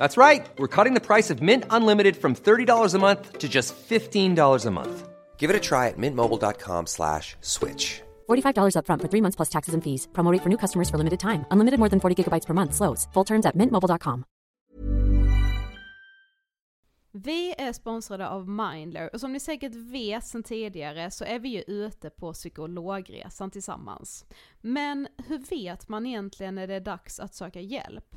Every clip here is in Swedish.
That's right. We're cutting the price of Mint Unlimited from $30 a month to just $15 a month. Give it a try at mintmobile.com slash switch. $45 upfront for three months plus taxes and fees. Promo rate for new customers for limited time. Unlimited more than 40 gigabytes per month. Slows. Full terms at mintmobile.com. Vi är sponsrade av Mindler och som ni säkert vet sedan tidigare så är vi ju ute på psykologresan tillsammans. Men hur vet man egentligen när det är dags att söka hjälp?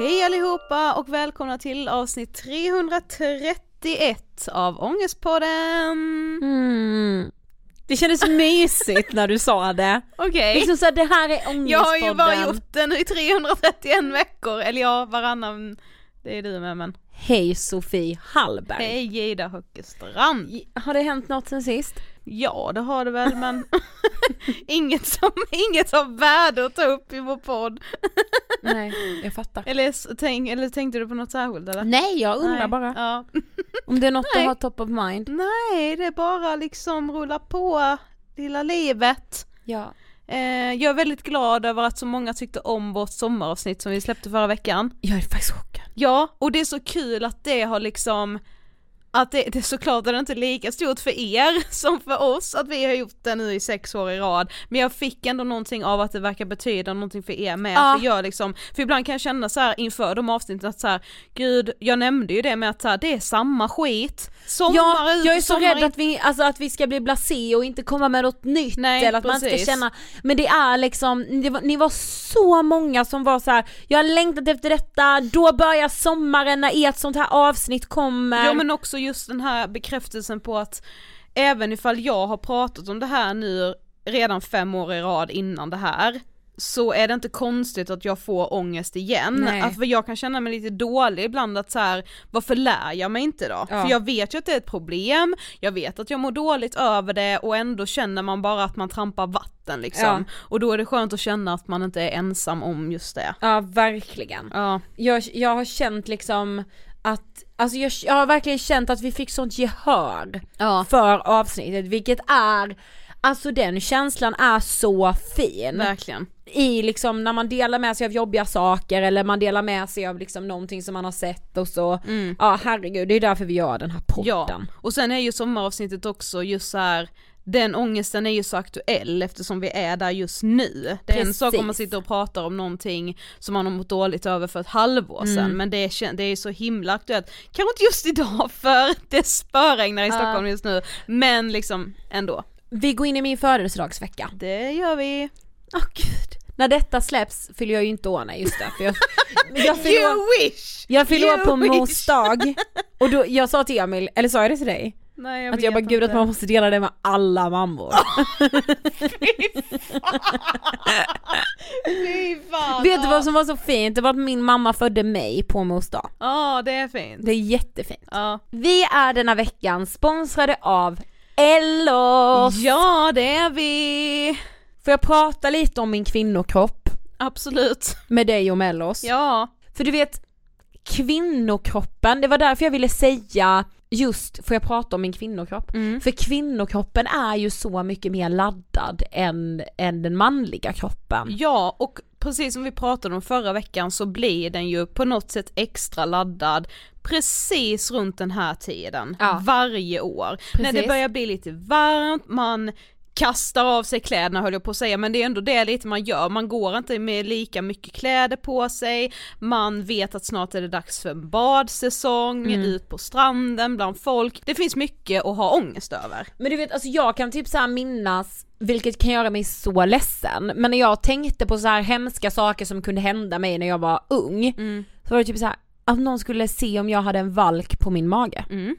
Hej allihopa och välkomna till avsnitt 331 av Ångestpodden! Mm. Det kändes mysigt när du sa det. Okej. Liksom så här, det här är ångestpodden. Jag har ju bara gjort den i 331 veckor, eller ja, varannan, det är du med men. Hej Sofie Hallberg. Hej Ida Höckestrand! Har det hänt något sen sist? Ja det har det väl men inget som, inget av värde att ta upp i vår podd. Nej, jag fattar. Eller, tänk, eller tänkte du på något särskilt eller? Nej, jag undrar Nej. bara. Ja. Om det är något Nej. du har top of mind? Nej, det är bara liksom rulla på lilla livet. Ja. Eh, jag är väldigt glad över att så många tyckte om vårt sommaravsnitt som vi släppte förra veckan. Jag är faktiskt chockad. Ja, och det är så kul att det har liksom att det, det såklart är det inte lika stort för er som för oss att vi har gjort det nu i sex år i rad, men jag fick ändå någonting av att det verkar betyda någonting för er med, Ja. för jag liksom, för ibland kan jag känna så här inför de avsnitten att så här, gud, jag nämnde ju det med att så här, det är samma skit, sommar Ja, ut jag är så rädd in. att vi, alltså att vi ska bli blasé och inte komma med något nytt Nej, eller att man precis. ska känna, men det är liksom, det var, ni var så många som var så här: jag har längtat efter detta, då börjar sommaren när ert sånt här avsnitt kommer. Ja men också just den här bekräftelsen på att även ifall jag har pratat om det här nu redan fem år i rad innan det här så är det inte konstigt att jag får ångest igen. Nej. Att, för jag kan känna mig lite dålig ibland att så här, varför lär jag mig inte då? Ja. För jag vet ju att det är ett problem, jag vet att jag mår dåligt över det och ändå känner man bara att man trampar vatten liksom. Ja. Och då är det skönt att känna att man inte är ensam om just det. Ja verkligen. Ja, Jag, jag har känt liksom att, alltså jag, jag har verkligen känt att vi fick sånt gehör ja. för avsnittet vilket är, alltså den känslan är så fin. verkligen. i liksom när man delar med sig av jobbiga saker eller man delar med sig av liksom någonting som man har sett och så, Mm. ja herregud det är därför vi gör den här podden. Ja, och sen är ju sommaravsnittet också just så här. Den ångesten är ju så aktuell eftersom vi är där just nu. Det är en sak om man Precis. sitter och pratar om någonting som man har mått dåligt över för ett halvår sedan Mm. men det är, det är så himla aktuellt, kanske inte just idag för det spöregnar i Stockholm just nu, men liksom ändå. Vi går in i min födelsedagsvecka. Det gör vi. Åh gud. När detta släpps fyller jag ju inte år, nej just det. För jag, jag fyller You wish! jag fyller år på mors dag. Och då, jag sa till Emil, eller sa jag det till dig? Nej jag att jag vet bara gud att man måste dela det med alla mammor. Fy fan! Vet du vad som var så fint? Det var att min mamma födde mig på mors dag. Ja det är fint. Det är jättefint. Ja. Vi är denna veckan sponsrade av Ellos! ja det är vi! Får jag prata lite om min kvinnokropp Absolut. med dig och Mellos? Ja. För du vet, kvinnokroppen, det var därför jag ville säga just, får jag prata om min kvinnokropp? Mm. För kvinnokroppen är ju så mycket mer laddad än, än den manliga kroppen. Ja, och precis som vi pratade om förra veckan så blir den ju på något sätt extra laddad precis runt den här tiden, Ja. varje år. När det Precis. börjar bli lite varmt, man kastar av sig kläderna höll jag på att säga, men det är ändå det lite man gör, man går inte med lika mycket kläder på sig, man vet att snart är det dags för en badsäsong, Mm. ut på stranden bland folk, det finns mycket att ha ångest över. Men du vet, alltså jag kan typ så här minnas, vilket kan göra mig så ledsen, men när jag tänkte på så här hemska saker som kunde hända mig när jag var ung, så var det typ så här att någon skulle se om jag hade en valk på min mage. Mm.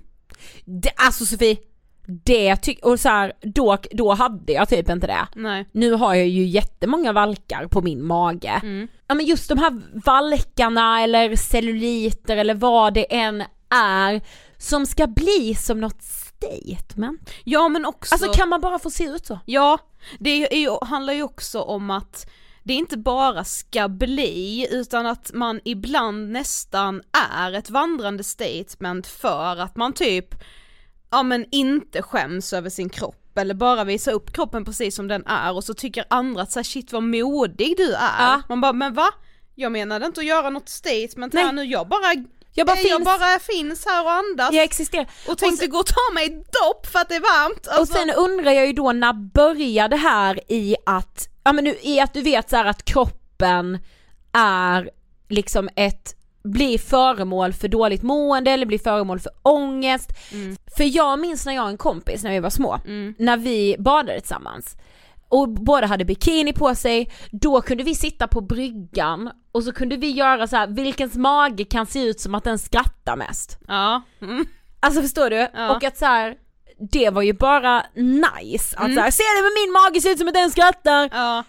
Det, alltså Sofie, det tycker, och så här, då, då hade jag typ inte det. Nej. Nu har jag ju jättemånga valkar på min mage. Mm. Ja men just de här valkarna eller celluliter eller vad det än är som ska bli som något statement. Ja men också Alltså kan man bara få se ut så? Ja, det ju, handlar ju också om att det inte bara ska bli utan att man ibland nästan är ett vandrande statement för att man typ, ja men inte skäms över sin kropp eller bara visa upp kroppen precis som den är och så tycker andra att så här, shit vad modig du är. Ja. Man bara, men va? Jag menade inte att göra något statement här Nej. nu, jag bara, Jag bara jag finns, bara finns här och andas. jag existerar. och tänkte gå och ta mig ett dopp för att det är varmt. Och Alltså, sen undrar jag ju då när börjar det här i att, ja men nu, i att du vet så här att kroppen är liksom ett, blir föremål för dåligt mående eller blir föremål för ångest. För jag minns när jag och en kompis när vi var små, Mm. när vi badade tillsammans och båda hade bikini på sig, då kunde vi sitta på bryggan och så kunde vi göra så här: vilkens mage kan se ut som att den skrattar mest. ja. Mm. Alltså förstår du? Ja. Och att så här, det var ju bara nice att Mm. så här, ser du med min mage ser ut som att den skrattar? ja.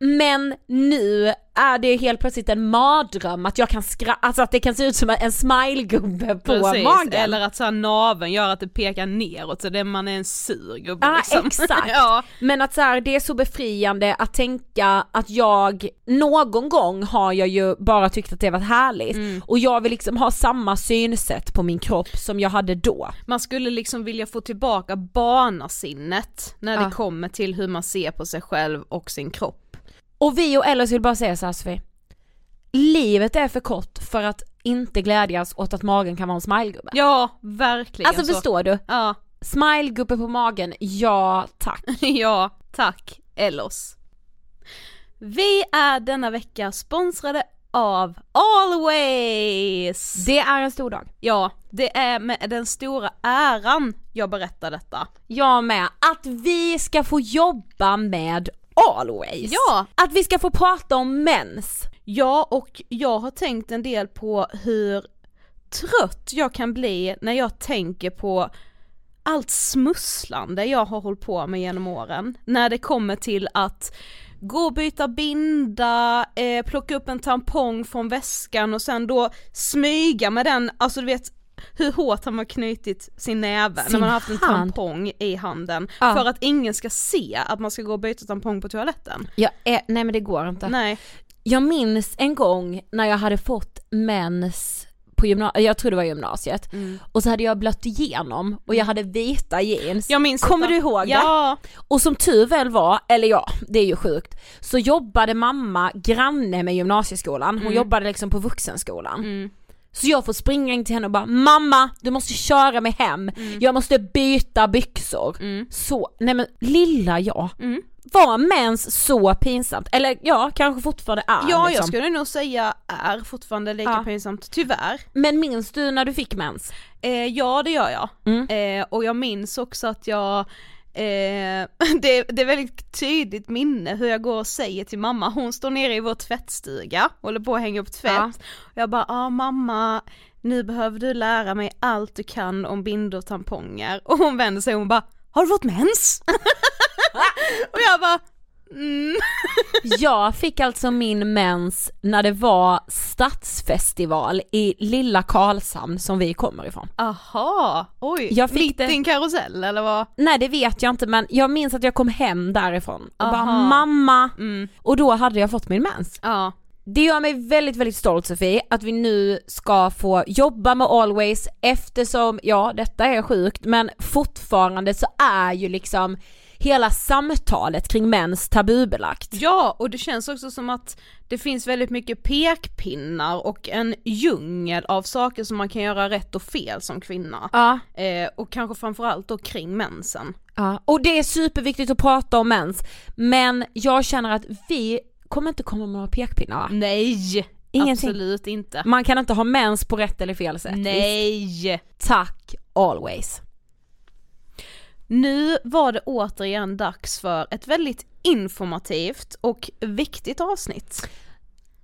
Men nu är det helt plötsligt en mardröm att jag kan skratta, alltså att det kan se ut som en smilegubbe på Precis, magen. eller att så här naveln gör att det pekar neråt så det man är en sur gubbe Ja liksom. exakt. ja. Men att så här, det är så befriande att tänka att jag, någon gång har jag ju bara tyckt att det varit härligt Mm. och jag vill liksom ha samma synsätt på min kropp som jag hade då. Man skulle liksom vilja få tillbaka barnasinnet när det kommer till hur man ser på sig själv och sin kropp. Och vi och Ellis vill bara säga så här Sofie. Livet är för kort för att inte glädjas åt att magen kan vara en smilegubbe. Ja, verkligen alltså så. förstår du? Ja, Smilegubbe på magen, ja tack. ja, tack Ellos. Vi är denna vecka sponsrade av Always! Det är en stor dag. Ja, det är med den stora äran jag berättar detta. Jag med, att vi ska få jobba med Always. Ja. Att vi ska få prata om mens. Ja, och jag har tänkt en del på hur trött jag kan bli när jag tänker på allt smusslande jag har hållit på med genom åren. När det kommer till att gå och byta binda, eh, plocka upp en tampong från väskan och sen då smyga med den, alltså du vet hur hårt har man knutit sin näve Sin när man har haft en hand. tampong i handen Ja. för att ingen ska se att man ska gå och byta tampong på toaletten. Jag är, nej men det går inte. Nej. Jag minns en gång när jag hade fått mens på gymnasiet, jag tror det var gymnasiet, och så hade jag blött igenom och jag hade vita jeans. Jag minns Kommer detta. du ihåg det? Ja. Och som tur väl var, eller ja, det är ju sjukt, så jobbade mamma granne med gymnasieskolan, hon jobbade liksom på vuxenskolan. Mm. Så jag får springa in till henne och bara mamma du måste köra mig hem, jag måste byta byxor. Så, nej men lilla jag, Mm. var mens så pinsamt? Eller ja, kanske fortfarande är Ja, jag liksom. skulle nog säga är fortfarande lika Ja. pinsamt, tyvärr. Men minns du när du fick mens? Eh, ja, det gör jag. Mm. Eh, och jag minns också att jag Eh, det, det är väldigt tydligt minne hur jag går och säger till mamma, hon står nere i vår tvättstuga, håller på att hänga upp tvätt. Ja. Och jag bara, ah mamma, nu behöver du lära mig allt du kan om bindor och tamponger. Och hon vänder sig och hon bara, har du fått mens? och jag bara, mm. Jag fick alltså min mens när det var stadsfestival i lilla Karlshamn som vi kommer ifrån. aha, oj, Jag fick mitt det- i en karusell eller vad? Nej det vet jag inte men jag minns att jag kom hem därifrån och bara Aha. mamma, Mm. och då hade jag fått min mens. Ja. Det gör mig väldigt väldigt stolt Sofie att vi nu ska få jobba med Always eftersom, ja detta är sjukt men fortfarande så är ju liksom hela samtalet kring mens tabubelagt. Ja, och det känns också som att det finns väldigt mycket pekpinnar och en djungel av saker som man kan göra rätt och fel som kvinna. Ja. Eh, och kanske framförallt då kring mensen. Ja, och det är superviktigt att prata om mens, men jag känner att vi kommer inte komma med några pekpinnar va? Nej! Ingenting. Absolut inte. Man kan inte ha mens på rätt eller fel sätt. Nej! Visst? Tack always. Nu var det återigen dags för ett väldigt informativt och viktigt avsnitt.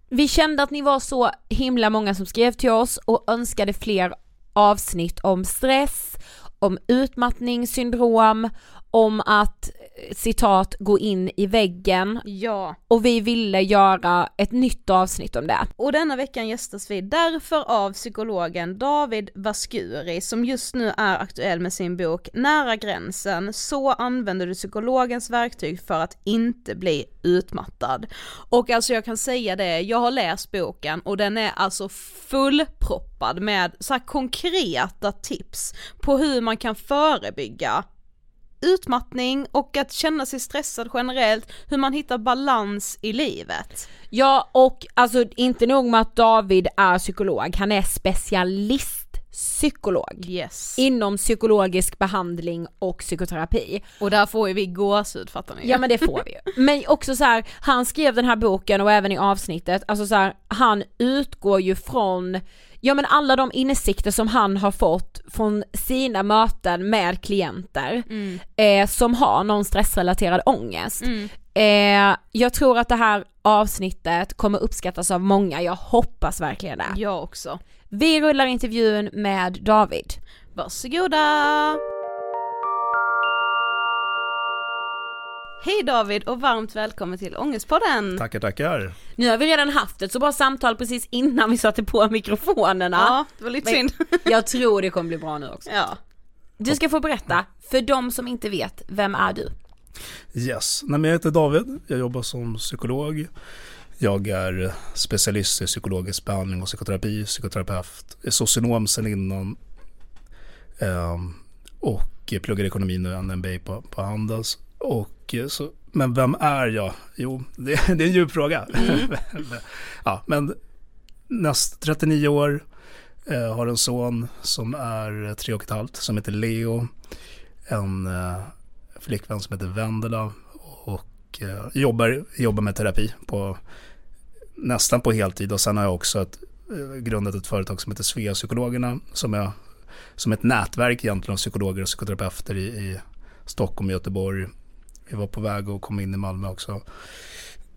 Vi kände att ni var så himla många som skrev till oss och önskade fler avsnitt om stress, om utmattningssyndrom, om att eh, citat gå in i väggen Ja, och vi ville göra ett nytt avsnitt om det. och denna veckan gästas vi därför av psykologen David Vaskuri som just nu är aktuell med sin bok Nära gränsen, så använder du psykologens verktyg för att inte bli utmattad. Och alltså jag kan säga det, jag har läst boken och den är alltså fullproppad med så här konkreta tips på hur man kan förebygga utmattning och att känna sig stressad generellt, hur man hittar balans i livet. Ja och alltså inte nog med att David är psykolog, han är specialistpsykolog Yes. inom psykologisk behandling och psykoterapi. Och där får ju vi gåshud fattar ni Ja men det får vi ju. Men också så här, han skrev den här boken och även i avsnittet, alltså så här, han utgår ju från Ja men alla de insikter som han har fått från sina möten med klienter Mm. eh, som har någon stressrelaterad ångest. Mm. Eh, jag tror att det här avsnittet kommer uppskattas av många, jag hoppas verkligen det. Jag också. Vi rullar intervjun med David. Varsågoda! Hej David och varmt välkommen till Ångestpodden! Tackar, tackar. Nu har vi redan haft ett så bra samtal precis innan vi satte på mikrofonerna. Ja, det var lite Men- synd. Jag tror det kommer bli bra nu också. ja. Du ska få berätta, för de som inte vet, vem är du? Yes. Nej, men jag heter David, jag jobbar som psykolog. Jag är specialist i psykologisk behandling och psykoterapi, psykoterapeut, är socionom sedan innan ehm, och pluggar ekonomi nu, en MBA på, på Handels. Och, eh, så, men vem är jag? Jo, det, det är en djup fråga. ja, men näst 39 år, Eh, har en son som är tre och ett halvt som heter Leo. En eh, flickvän som heter Vendela och eh, jobbar, jobbar med terapi på nästan på heltid och sen har jag också ett, eh, grundat ett företag som heter Svea Psykologerna som är som ett nätverk egentligen av psykologer och psykoterapeuter i, i Stockholm Göteborg. Vi var på väg att komma in i Malmö också.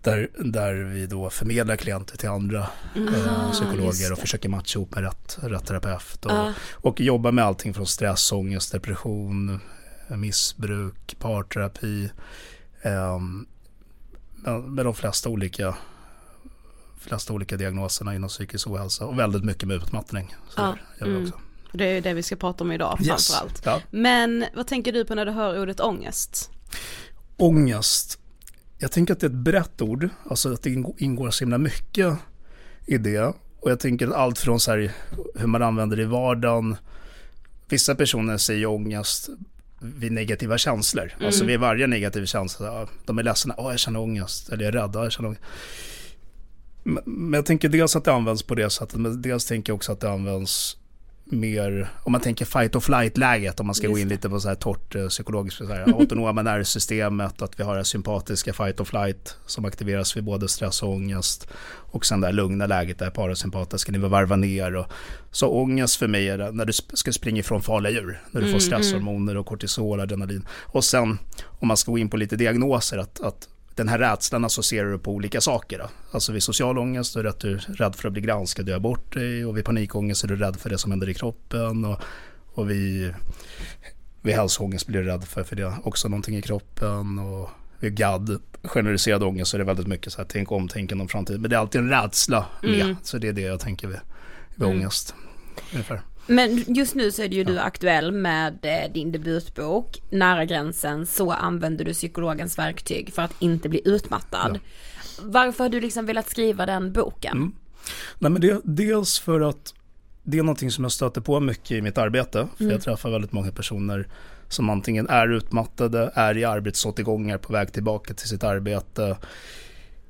Där, där vi då förmedlar klienter till andra eh, psykologer och försöker matcha ihop med rätt, rätt terapeut. Och, Ah. och jobbar med allting från stress, ångest, depression, eh, missbruk, parterapi. Eh, med, de flesta olika, flesta olika diagnoserna inom psykisk ohälsa och väldigt mycket med utmattning. Så Ja, där gör vi mm. också. Det är det vi ska prata om idag Yes. framförallt. Ja. Men vad tänker du på när du hör ordet ångest? Ångest. Jag tänker att det är ett brett ord, alltså att det ingår- så himla mycket i det. Och jag tänker allt från så här, hur man använder det i vardagen. Vissa personer säger ångest vid negativa känslor. Alltså vid varje negativ känsla. De är ledsna, åh jag känner ångest. Eller jag är rädd, ja, jag känner ångest. Men jag tänker dels att det används på det sättet, men dels tänker jag också att det används mer, om man tänker fight or flight-läget, om man ska gå in lite på så här torrt eh, psykologiskt, så här, autonoma nervsystemet, att vi har det sympatiska fight or flight som aktiveras vid både stress och ångest. Och sen det här lugna läget, det här parasympatiska, när vi varvar ner. Och, så ångest för mig är det när du ska springa ifrån farliga djur, när du får stresshormoner och kortisol, adrenalin. Och sen, om man ska gå in på lite diagnoser, att, att den här rädslan associerar du på olika saker. Då. Alltså vid social ångest är det att du är rädd för att bli granskad göra bort dig. Och vid panikångest är du rädd för det som händer i kroppen. Och, och vid, vid hälsoångest blir du rädd för, för det också någonting i kroppen. Och vid GAD, generaliserad ångest, så är det väldigt mycket så här, tänk om, tänk om framtiden. Men det är alltid en rädsla med. Så det är det jag tänker vid, vid ångest. Ungefär. Men just nu så är det ju du aktuell med eh, din debutbok Nära gränsen så använder du psykologens verktyg för att inte bli utmattad. Varför har du liksom velat skriva den boken? Nej, men det, dels för att det är någonting som jag stöter på mycket i mitt arbete. För jag träffar väldigt många personer som antingen är utmattade, är i arbetsåtergångar på väg tillbaka till sitt arbete.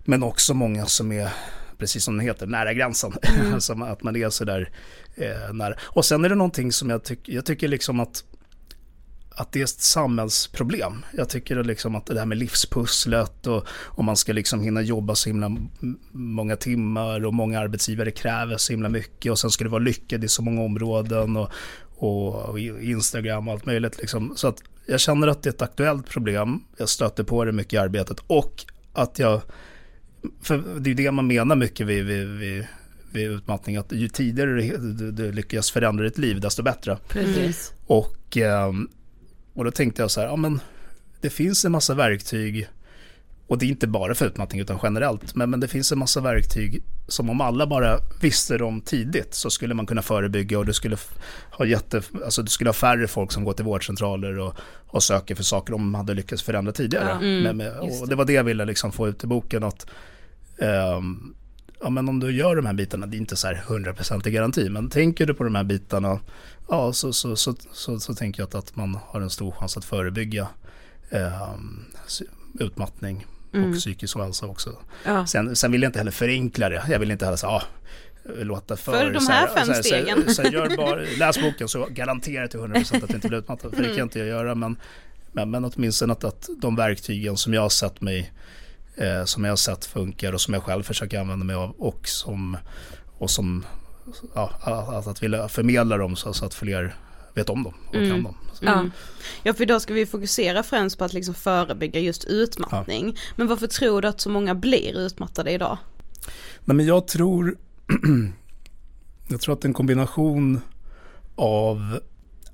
Men också många som är, precis som det heter, nära gränsen. alltså att man är sådär eh, när, Och sen är det någonting som jag, tycker jag tycker liksom att att det är ett samhällsproblem. Jag tycker liksom att det här med livspusslet och om man ska liksom hinna jobba så himla många timmar och många arbetsgivare kräver så himla mycket och sen ska det vara lyckad i så många områden och, och Instagram och allt möjligt. Liksom. Så att jag känner att det är ett aktuellt problem. Jag stöter på det mycket i arbetet och att jag, för det är ju det man menar mycket vid, vid, vid, utmattning, att ju tidigare du, du, lyckas förändra ditt liv, desto bättre. Precis. Och, ehm, och då tänkte jag så här, ja men det finns en massa verktyg och det är inte bara för utmattning utan generellt, men, men det finns en massa verktyg som om alla bara visste dem tidigt så skulle man kunna förebygga och du skulle ha jätte, alltså du skulle ha färre folk som går till vårdcentraler och, och söker för saker om de hade lyckats förändra tidigare. men, men, och det var det jag ville liksom få ut i boken att ehm, ja, men om du gör de här bitarna, det är inte så här 100% i garanti, men tänker du på de här bitarna, ja, så, så, så, så, så tänker jag att, man har en stor chans att förebygga ehm, utmattning och psykisk ohälsa också. Sen, sen vill jag inte heller förenkla det. Jag vill inte heller säga, ah, låta för... För de så här fem stegen. Så, gör bara, läs boken så garanterar till 100% att du inte blir utmattad. För det kan jag inte göra, men, men, men åtminstone att, att de verktygen som jag har sett mig eh, som jag har sett funkar och som jag själv försöker använda mig av och som, och som ja, att, att vilja förmedla dem så, så att fler vet om dem och kan dem. Så, Ja. ja, för idag ska vi fokusera främst på att liksom förebygga just utmattning. Men varför tror du att så många blir utmattade idag? Nej, men jag tror, jag tror att en kombination av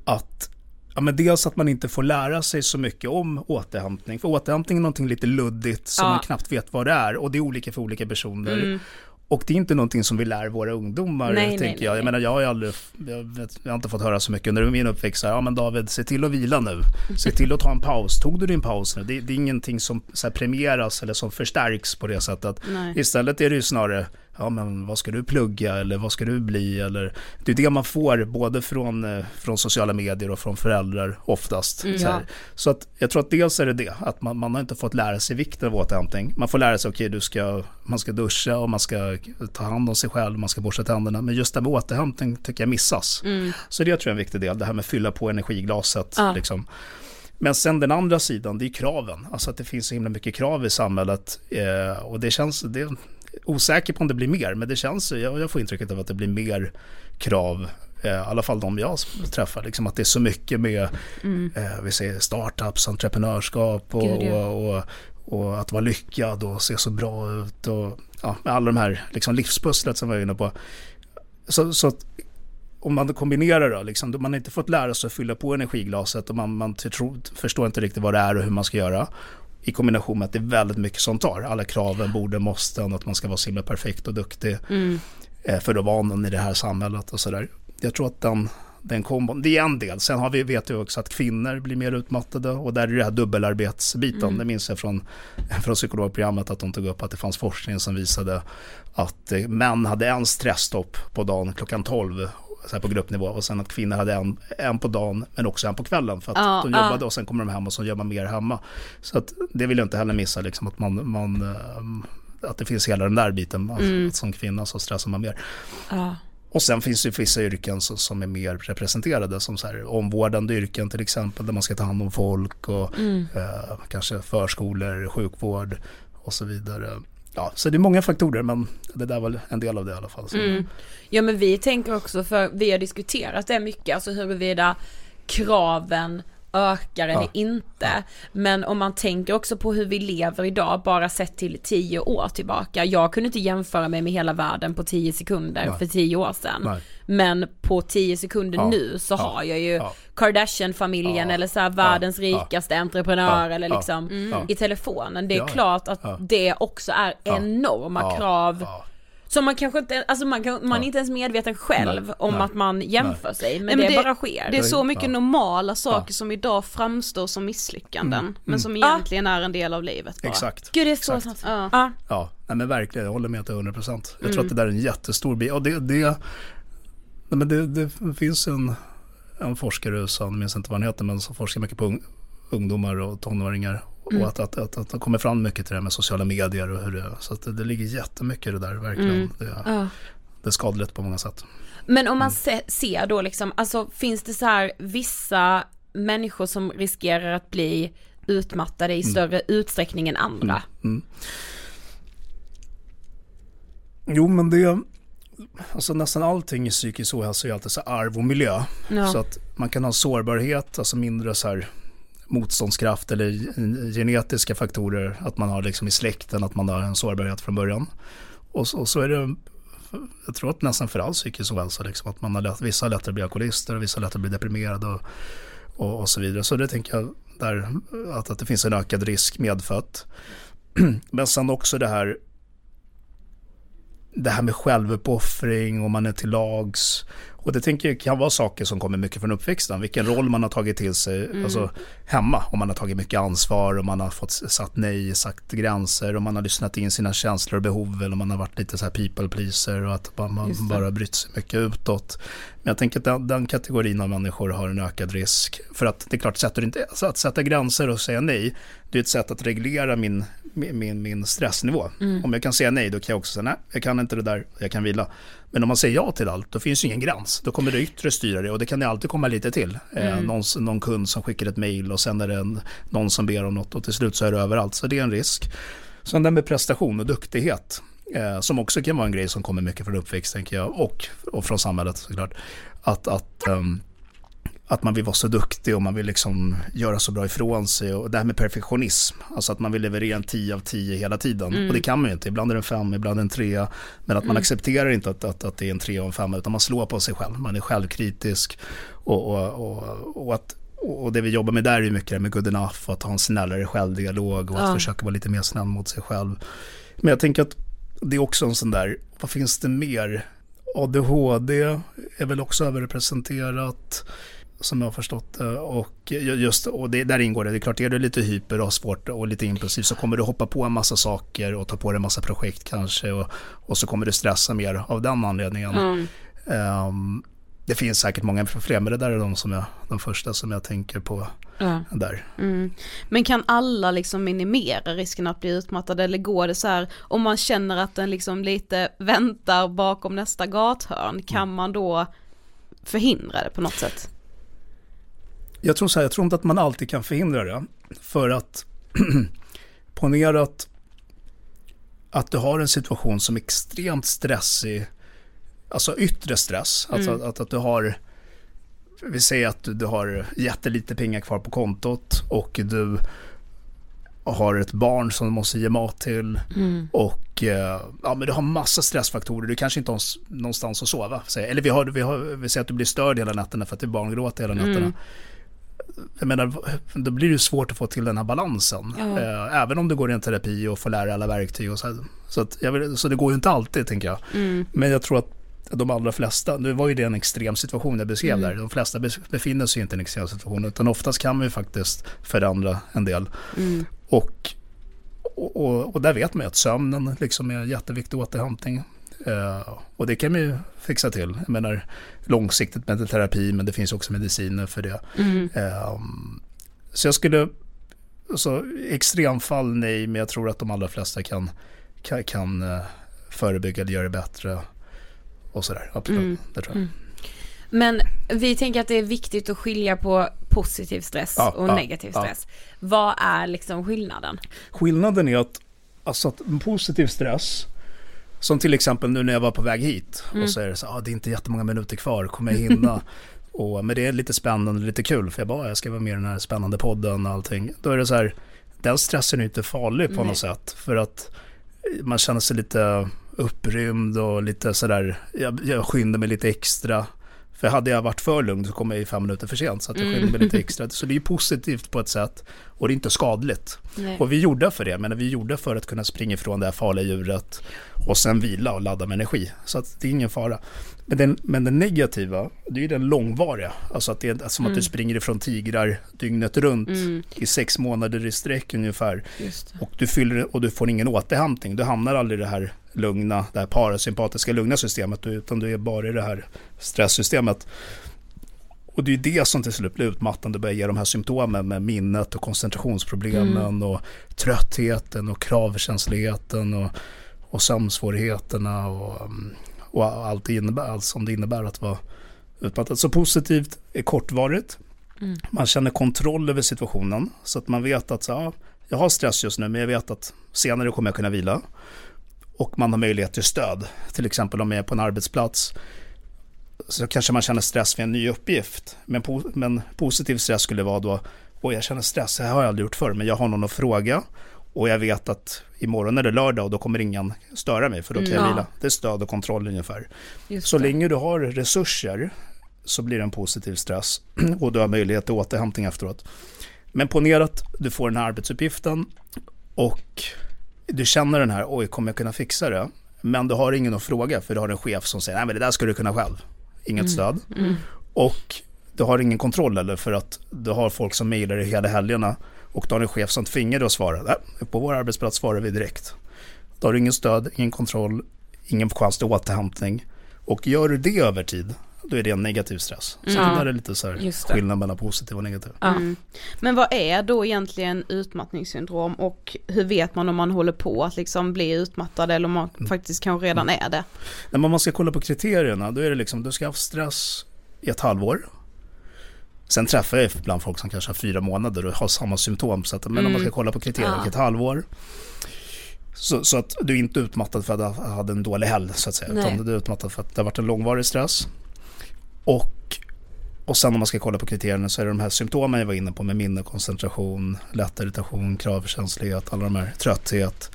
att Ja, men dels att man inte får lära sig så mycket om återhämtning. För återhämtning är någonting lite luddigt som Ja. man knappt vet vad det är. Och det är olika för olika personer. Och det är inte någonting som vi lär våra ungdomar, Nej, tänker nej, jag. nej. Jag menar, jag har aldrig, jag, vet, jag har inte fått höra så mycket under min uppväxt. så här, Ja men David, se till att vila nu. Se till att ta en paus. Tog du din paus nu? Det, det är ingenting som så här, premieras eller som förstärks på det sättet. Istället är det ju snarare, ja men vad ska du plugga eller vad ska du bli eller det är det man får både från, eh, från sociala medier och från föräldrar oftast. Mm, så, här. så att jag tror att dels är det det, att man, man har inte fått lära sig vikten av återhämtning. Man får lära sig, okej du ska, man ska duscha och man ska ta hand om sig själv, man ska borsta tänderna. Men just det med återhämtning tycker jag missas. Så det tror jag är en viktig del, det här med att fylla på energiglaset. Ja. Liksom. Men sen den andra sidan, det är kraven. Alltså att det finns så himla mycket krav i samhället. Eh, och det känns, det osäker på om det blir mer, men det känns, jag, jag får intrycket av att det blir mer krav. Eh, I alla fall de jag träffar, liksom att det är så mycket med, eh, vi säger startups, entreprenörskap och, Gud, ja. och, och, och att vara lyckad och se så bra ut och ja, alla de här liksom livspusslet som vi var inne på. Så, så att om man kombinerar liksom, då man har inte fått lära sig att fylla på energiglaset och man, man tror, förstår inte riktigt vad det är och hur man ska göra. I kombination med att det är väldigt mycket som tar. Alla kraven, borde, måste, att man ska vara så himla perfekt och duktig eh, för att vara någon i det här samhället och sådär. Jag tror att den, den kombon, det är en del. Sen har vi, vet vi också att kvinnor blir mer utmattade och där är det här dubbelarbetsbiten. Det minns jag från, från psykologprogrammet att de tog upp att det fanns forskning som visade att eh, män hade en stressstopp på dagen klockan 12 så på gruppnivå och sen att kvinnor hade en, en på dagen men också en på kvällen för att Ja, de ja. jobbade och sen kommer de hem och så gör man mer hemma. Så att det vill jag inte heller missa liksom att man, man eh, att det finns hela den där biten, att, att som kvinna så stressar man mer. Ja. Och sen finns det vissa yrken som, är mer representerade som så här omvårdande yrken till exempel där man ska ta hand om folk och eh, kanske förskolor, sjukvård och så vidare. Ja, så det är många faktorer men det där var en del av det i alla fall. Så. Mm. Ja men vi tänker också, för vi har diskuterat det mycket, alltså huruvida kraven ökar eller Ja. inte. Men om man tänker också på hur vi lever idag, bara sett till tio år tillbaka. Jag kunde inte jämföra mig med hela världen på tio sekunder Nej. för tio år sedan. Nej. Men på tio sekunder Ja. nu så Ja. har jag ju Ja. Kardashian-familjen Ja. eller så här världens Ja. Ja. rikaste entreprenör Ja. eller Ja. liksom Ja. i telefonen. Det är Ja. klart att Ja. det också är Ja. enorma Ja. krav Som man kanske inte, alltså man, kan, man är inte ens medveten själv Nej, om nej, att man jämför sig, men, Nej, men det, det- bara sker. Det är så mycket Ja. normala saker Ja. som idag framstår som misslyckanden, Mm. men som Ja. egentligen är en del av livet bara. Exakt. Gud det är så Exakt. sant. Ja. Ja. Ja, nej men verkligen, jag håller med till 100 procent. Jag tror Mm. att det där är en jättestor bit. Och det, det, nej men det, det finns en, en forskare i USA, jag minns inte vad han heter, men som forskar mycket på ung, ungdomar och tonåringar. Mm. Och att, att, att, att det kommer fram mycket till det här med sociala medier och hur det Så att det, det ligger jättemycket i det där, verkligen. Mm. Det, Ja. det är skadligt på många sätt. Men om man Mm. se, ser då liksom, alltså finns det så här vissa människor som riskerar att bli utmattade i större utsträckning än andra? Mm. Jo, men det... Alltså nästan allting i psykisk ohälsa är alltid så arv och miljö. Ja. Så att man kan ha sårbarhet, alltså mindre så här motståndskraft eller genetiska faktorer. Att man har liksom i släkten att man har en sårbarhet från början. Och så, och så är det, jag tror att nästan för all psykisk ohälsa, liksom, att man har lätt, vissa har lättare att bli alkoholister och vissa har lättare att bli deprimerade och, och, och så vidare. Så det tänker jag där, att, att det finns en ökad risk medfött. Men sen också det här det här med självuppoffring och man är till lags. Och det tänker jag kan vara saker som kommer mycket från uppväxten. Vilken roll man har tagit till sig alltså, hemma. Om man har tagit mycket ansvar och man har fått sagt nej, sagt gränser och man har lyssnat in sina känslor och behov eller man har varit lite så här people pleaser och att man, man bara brytt sig mycket utåt. Men jag tänker att den, den kategorin av människor har en ökad risk. För att det är klart, sätter inte, alltså att sätta gränser och säga nej, det är ett sätt att reglera min, min, min, stressnivå. Om jag kan säga nej, då kan jag också säga nej, jag kan inte det där, jag kan vila. Men om man säger ja till allt, då finns ju ingen gräns. Då kommer det yttre styra det och det kan det alltid komma lite till. Eh, någon, någon kund som skickar ett mejl och sen är det en, någon som ber om något och till slut så är det överallt. Så det är en risk. Sen det med prestation och duktighet, eh, som också kan vara en grej som kommer mycket från uppväxt, tänker jag, och, och från samhället såklart. Att, att, ehm, att man vill vara så duktig och man vill liksom göra så bra ifrån sig. Och det här med perfektionism, alltså att man vill leverera en 10 av 10 hela tiden. Och det kan man ju inte, ibland är det en 5, ibland en 3. Men att man accepterar inte att, att, att det är en 3 och en 5, utan man slår på sig själv. Man är självkritisk. Och, och, och, och att och det vi jobbar med där är mycket det med good enough och att ha en snällare självdialog och att Ja. försöka vara lite mer snäll mot sig själv. Men jag tänker att det är också en sån där, vad finns det mer? ADHD är väl också överrepresenterat. Som jag har förstått det. Och, ju- just, och det, där ingår det, det är klart, är du lite hyper och har svårt och lite impulsiv så kommer du hoppa på en massa saker och ta på dig en massa projekt kanske och, och så kommer du stressa mer av den anledningen. Mm. Ehm, det finns säkert många fler, men det där är de, som jag, de första som jag tänker på Ja. där. Mm. Men kan alla liksom minimera risken att bli utmattad eller går det så här om man känner att den liksom lite väntar bakom nästa gathörn, kan Mm. man då förhindra det på något sätt? Jag tror så här, jag tror inte att man alltid kan förhindra det. För att ponera att, att du har en situation som är extremt stressig, alltså yttre stress. Alltså att, att, du har, vi säger att du, du har jättelite pengar kvar på kontot och du har ett barn som du måste ge mat till och eh, ja, men du har massa stressfaktorer. Du kanske inte har någonstans att sova. Eller vi, har, vi, har, vi säger att du blir störd hela nätterna för att ditt barn gråter hela nätterna. Jag menar, då blir det ju svårt att få till den här balansen. Eh, även om du går i en terapi och får lära alla verktyg. Och så. Så, att vill, så det går ju inte alltid, tänker jag. Men jag tror att de allra flesta, nu var ju det en extrem situation jag beskrev där. De flesta befinner sig inte i en extrem situation. Utan oftast kan man ju faktiskt förändra en del. Och, och, och, och där vet man ju att sömnen liksom är jätteviktig återhämtning. Eh, och det kan man ju fixa till. Jag menar långsiktigt med terapi men det finns också mediciner för det. Eh, så jag skulle, så extremfall nej men jag tror att de allra flesta kan, kan, kan eh, förebygga eller göra det bättre. Och sådär, absolut. Det tror jag. Men vi tänker att det är viktigt att skilja på positiv stress Ja, och ja, negativ ja. stress. Vad är liksom skillnaden? Skillnaden är att, alltså att positiv stress, som till exempel nu när jag var på väg hit och så är det så ah, det är inte jättemånga minuter kvar, kommer jag hinna? och, men det är lite spännande, lite kul för jag bara, "Ah, jag ska vara med i den här spännande podden och allting. Då är det så här, den stressen är inte farlig på något sätt för att man känner sig lite upprymd och lite sådär, jag, jag skyndar mig lite extra. För hade jag varit för lugn så kommer jag ju fem minuter för sent så att jag skyndar mig lite extra. Så det är ju positivt på ett sätt och det är inte skadligt. Och vi gjorde för det, men vi gjorde för att kunna springa ifrån det här farliga djuret och sen vila och ladda med energi. Så att det är ingen fara. Men den, men den negativa, det är ju den långvariga. Alltså att det är som att du springer ifrån tigrar dygnet runt i sex månader i sträck ungefär. Och du, fyller, och du får ingen återhämtning. Du hamnar aldrig i det här lugna, det här parasympatiska lugna systemet utan du är bara i det här stresssystemet. Och det är det som till slut blir utmattande och börjar ge de här symptomen med minnet och koncentrationsproblemen och tröttheten och kravkänsligheten och, och sömnsvårigheterna och, mm, och allt, det innebär, allt som det innebär att vara utmattad. Så positivt är kortvarigt. Man känner kontroll över situationen så att man vet att så, ja, jag har stress just nu men jag vet att senare kommer jag kunna vila. Och man har möjlighet till stöd. Till exempel om jag är på en arbetsplats så kanske man känner stress för en ny uppgift. Men, po- men positiv stress skulle vara då, oj jag känner stress, det här har jag aldrig gjort förr, men jag har någon att fråga. Och jag vet att imorgon är det lördag och då kommer ingen störa mig för då kan jag Mm. vila. Det är stöd och kontroll ungefär. Just Så det. länge du har resurser så blir det en positiv stress och du har möjlighet till återhämtning efteråt. Men ponera att du får den här arbetsuppgiften och du känner den här, oj kommer jag kunna fixa det? Men du har ingen att fråga för du har en chef som säger, nej men det där ska du kunna själv. Inget stöd. Och du har ingen kontroll eller för att du har folk som mejlar dig hela helgerna och du har en chef som tvingar dig att svara. Nej, på vår arbetsplats svarar vi direkt. Då har du ingen stöd, ingen kontroll, ingen chans till återhämtning. Och gör du det över tid, då är det en negativ stress. Så det där är lite så här skillnad mellan positiv och negativ. Mm. Men vad är då egentligen utmattningssyndrom och hur vet man om man håller på att liksom bli utmattad eller om man faktiskt kanske redan är det? När man ska kolla på kriterierna, då är det liksom, du ska ha haft stress i ett halvår. Sen träffar jag ibland folk som kanske har fyra månader och har samma symptom. Så att, men om man ska kolla på kriterierna, Ja. ett halvår. Så, så att du är inte utmattad för att du hade en dålig helg så att säga. Nej. Utan du är utmattad för att det har varit en långvarig stress. Och, och sen om man ska kolla på kriterierna så är det de här symptomen jag var inne på med minne, koncentration, lätt irritation, kravkänslighet, alla de här, trötthet.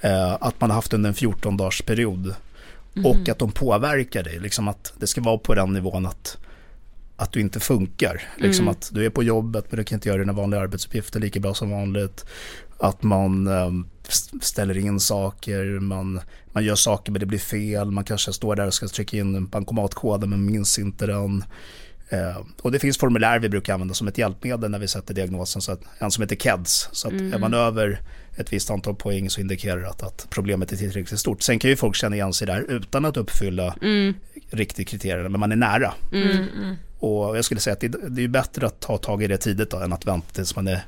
Eh, att man har haft under en 14 dagars period. Och att de påverkar dig, liksom att det ska vara på den nivån att, att du inte funkar. Liksom att du är på jobbet men du kan inte göra dina vanliga arbetsuppgifter lika bra som vanligt. Att man eh, st- ställer in saker, man, man gör saker men det blir fel. Man kanske står där och ska trycka in bankomatkoden men minns inte den. Eh, och det finns formulär vi brukar använda som ett hjälpmedel när vi sätter diagnosen, så att, en som heter KEDS. Så att är man över ett visst antal poäng så indikerar det att, att problemet är tillräckligt stort. Sen kan ju folk känna igen sig där utan att uppfylla riktigt kriterierna, men man är nära. Och jag skulle säga att det, det är bättre att ta tag i det tidigt då, än att vänta tills man är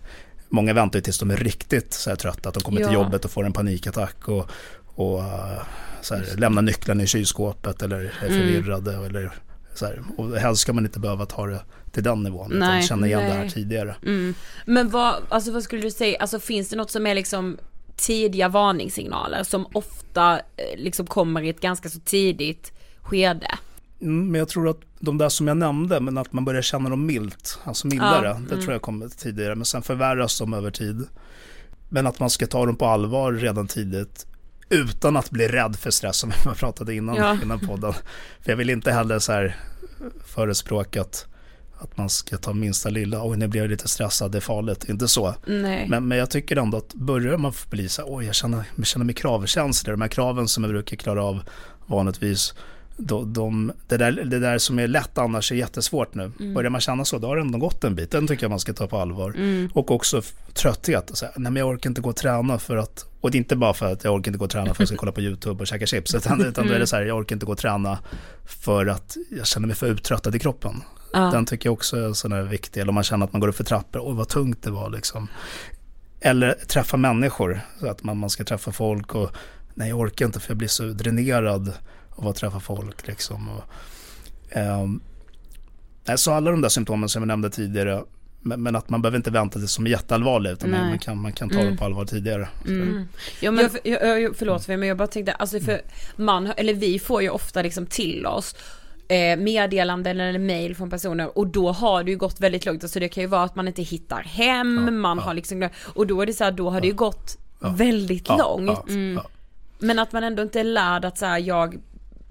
Många väntar ju tills de är riktigt så här trötta, att de kommer Ja. till jobbet och får en panikattack och, och eh, så här, lämnar nycklarna i kylskåpet eller är Mm. förvirrade. Eller, så här. Och helst ska man inte behöva ta det till den nivån, Nej, utan känna igen det här nej. tidigare. Mm. Men vad, alltså vad skulle du säga, alltså finns det något som är liksom tidiga varningssignaler som ofta eh, liksom kommer i ett ganska så tidigt skede? Mm, men jag tror att de där som jag nämnde, men att man börjar känna dem milt, alltså mildare, Ja, det tror jag kommer tidigare. Men sen förvärras de över tid. Men att man ska ta dem på allvar redan tidigt utan att bli rädd för stress som vi pratade innan, Ja. innan podden. För jag vill inte heller så här förespråka att, att man ska ta minsta lilla, oj nu blir jag lite stressad, det är farligt, inte så. Men, men jag tycker ändå att börjar man bli så här, oj jag känner, jag känner mig kravkänslig, de här kraven som jag brukar klara av vanligtvis, de, de, det, där, det där som är lätt annars är jättesvårt nu. Börjar man känna så, då har det ändå gått en bit. Den tycker jag man ska ta på allvar. Och också trötthet. Och så här, nej, men jag orkar inte gå och träna för att, och det är inte bara för att jag orkar inte gå och träna för att jag ska kolla på YouTube och käka chips. Utan, utan då är det så här, jag orkar inte gå och träna för att jag känner mig för uttröttad i kroppen. Ja. Den tycker jag också är sån här viktig. Eller om man känner att man går upp för trappor, oj vad tungt det var liksom. Eller träffa människor, så att man, man ska träffa folk och nej jag orkar inte för jag blir så dränerad av att träffa folk liksom. Och, nej, så alla de där symptomen som jag nämnde tidigare, men, men att man behöver inte vänta tills de är jätteallvarliga utan man, Nej. man, kan, man kan ta dem på allvar tidigare. Mm. Ja, men- jag, jag, jag, förlåt för men jag bara tänkte, alltså för man, eller vi får ju ofta liksom till oss eh, meddelanden eller mail från personer och då har det ju gått väldigt långt, alltså det kan ju vara att man inte hittar hem, Ja, man ja. har liksom, och då är det så här, då har det ju gått väldigt Ja, långt. ja, ja. Men att man ändå inte är lärd att så här, jag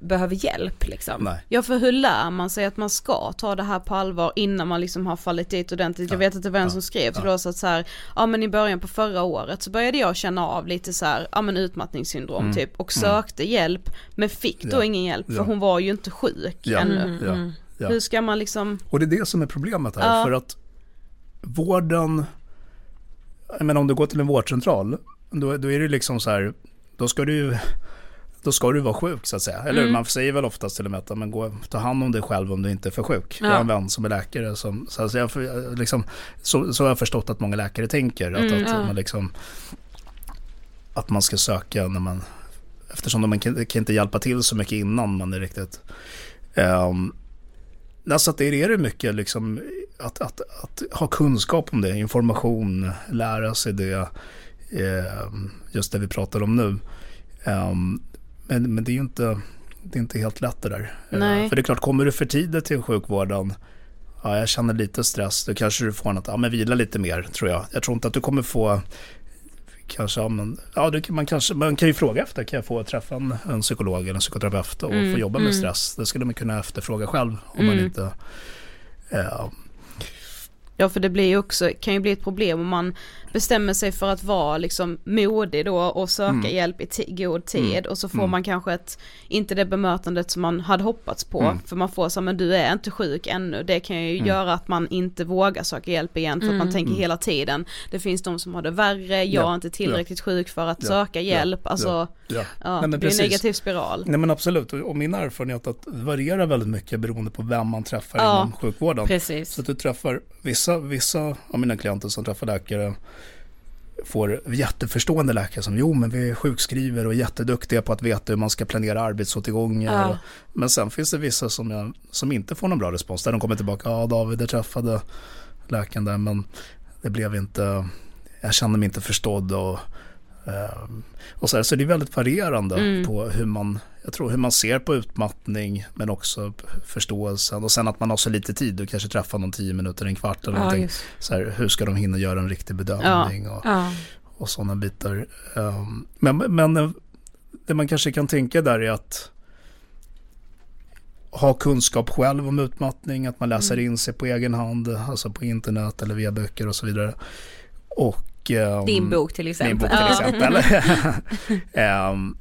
behöver hjälp liksom. Nej. Ja för hur lär man sig att man ska ta det här på allvar innan man liksom har fallit dit ordentligt? Jag vet att det var en som skrev till oss att så här, ja men i början på förra året så började jag känna av lite så här, ja men utmattningssyndrom typ och sökte hjälp men fick då Ja. ingen hjälp för Ja. hon var ju inte sjuk Ja, ännu. ja, ja. Hur ska man liksom, Och det är det som är problemet här. Ja. För att vården, jag menar om du går till en vårdcentral, då, då är det liksom så här, då ska du ju då ska du vara sjuk så att säga. Eller Mm. man säger väl oftast till och med att men gå, ta hand om dig själv om du inte är för sjuk. Jag har Ja. en vän som är läkare som, så, att jag, för- liksom, så, så har jag förstått att många läkare tänker. Att, Mm, att, ja. man liksom, att man ska söka när man, eftersom de kan, kan inte hjälpa till så mycket innan man är riktigt um, Alltså att det är det mycket liksom att, att, att ha kunskap om det, information, lära sig det, eh, just det vi pratar om nu. Ehm, men, men det är ju inte, det är inte helt lätt det där. Eh, Nej. för det är klart, kommer du för tidigt till sjukvården, ja jag känner lite stress, då kanske du får något, ja men vila lite mer tror jag. Jag tror inte att du kommer få Kanske, ja, men, ja, kan man, kanske, man kan ju fråga efter, kan jag få träffa en, en psykolog eller en psykoterapeut och Mm, få jobba med mm. stress? Det skulle man kunna efterfråga själv om man Mm. inte eh, ja för det blir ju också, kan ju bli ett problem om man bestämmer sig för att vara liksom modig då och söka Mm. hjälp i god tid Mm. och så får Mm. man kanske ett, inte det bemötandet som man hade hoppats på Mm. för man får så men du är inte sjuk ännu, det kan ju Mm. göra att man inte vågar söka hjälp igen för att man Mm. tänker Mm. hela tiden, det finns de som har det värre, jag Ja. är inte tillräckligt sjuk för att Ja. söka Ja. hjälp, alltså ja. ja, Nej, men det blir en precis. negativ spiral. Nej men absolut, och min erfarenhet är att det varierar väldigt mycket beroende på vem man träffar Ja. inom sjukvården. Precis. Så att du träffar vissa, vissa av mina klienter som träffar läkare får jätteförstående läkare som jo men vi sjukskriver och är jätteduktiga på att veta hur man ska planera arbetsåtergångar. Ja. Men sen finns det vissa som, jag, som inte får någon bra respons. Där de kommer tillbaka, ja David jag träffade läkaren där men det blev inte, jag kände mig inte förstådd och och så, här, så det är väldigt varierande Mm. på hur man, jag tror hur man ser på utmattning men också förståelsen och sen att man har så lite tid, du kanske träffar någon tio minuter, en kvart eller Ja, någonting. just. Så här, hur ska de hinna göra en riktig bedömning och, Ja. och sådana bitar. Ehm, men, men eh, det man kanske kan tänka där är att ha kunskap själv om utmattning, att man läser in sig på egen hand, alltså på internet eller via böcker och så vidare. Och, ehm, Din bok till exempel. min bok till exempel. Ehm,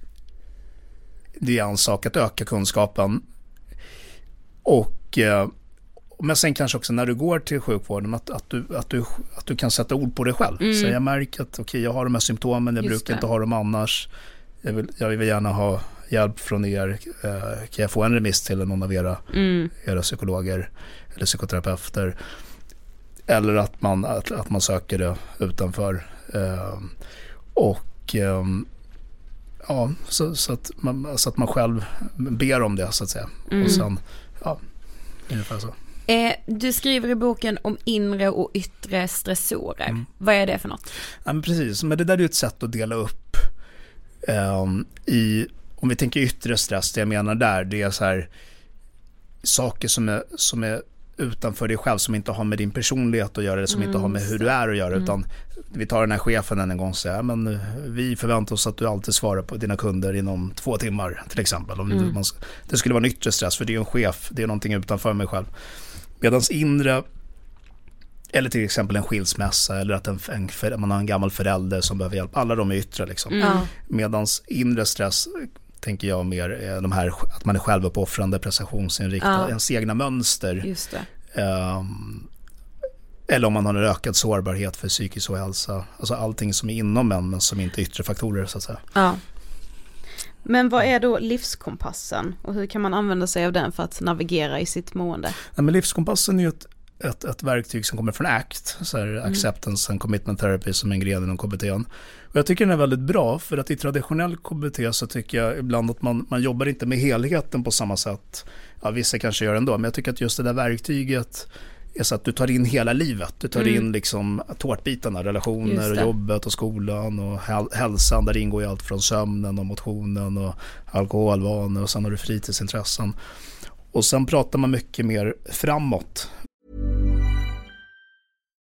det är en sak att öka kunskapen. Och, eh, men sen kanske också när du går till sjukvården att, att, du, att, du, att du kan sätta ord på det själv. Mm. Så jag märker att okay, jag har de här symptomen, jag Just brukar det. inte ha dem annars. Jag vill, jag vill gärna ha hjälp från er. Eh, kan jag få en remiss till någon av era, Mm. era psykologer eller psykoterapeuter? Eller att man, att, att man söker det utanför. Eh, och ehm, ja, så, så, att man, så att man själv ber om det så att säga. Mm. Och sen, ja, ungefär så. Eh, du skriver i boken om inre och yttre stressorer. Mm. Vad är det för något? Ja, men precis, men det där är ju ett sätt att dela upp ehm, i, om vi tänker yttre stress, det jag menar där, det är så här saker som är, som är utanför dig själv, som inte har med din personlighet att göra, som inte har med hur du är att göra, utan vi tar den här chefen en gång och säger, men eh, vi förväntar oss att du alltid svarar på dina kunder inom två timmar, till exempel. Om Mm. man, det skulle vara en yttre stress, för det är ju en chef, det är någonting utanför mig själv. Medan inre, eller till exempel en skilsmässa, eller att en, en, man har en gammal förälder som behöver hjälp, alla de är yttre liksom. Mm. Ja. Medans inre stress tänker jag mer är de här att man är självuppoffrande, prestationsinriktad, Ja. ens egna mönster. Ehm, eller om man har en ökad sårbarhet för psykisk ohälsa. Alltså allting som är inom en men som inte är yttre faktorer så att säga. Ja. Men vad är då livskompassen och hur kan man använda sig av den för att navigera i sitt mående? Nej, men livskompassen är ju ett, ett, ett verktyg som kommer från ACT, så här Acceptance and Commitment Therapy som är en gren inom KBT. Och jag tycker den är väldigt bra för att i traditionell KBT så tycker jag ibland att man, man jobbar inte med helheten på samma sätt. Ja, vissa kanske gör det ändå, men jag tycker att just det där verktyget är så att du tar in hela livet. Du tar in liksom tårtbitarna, relationer och jobbet och skolan och häl- hälsan där ingår ju allt från sömnen och motionen och alkoholvanor och sen har du fritidsintressen. Och sen pratar man mycket mer framåt.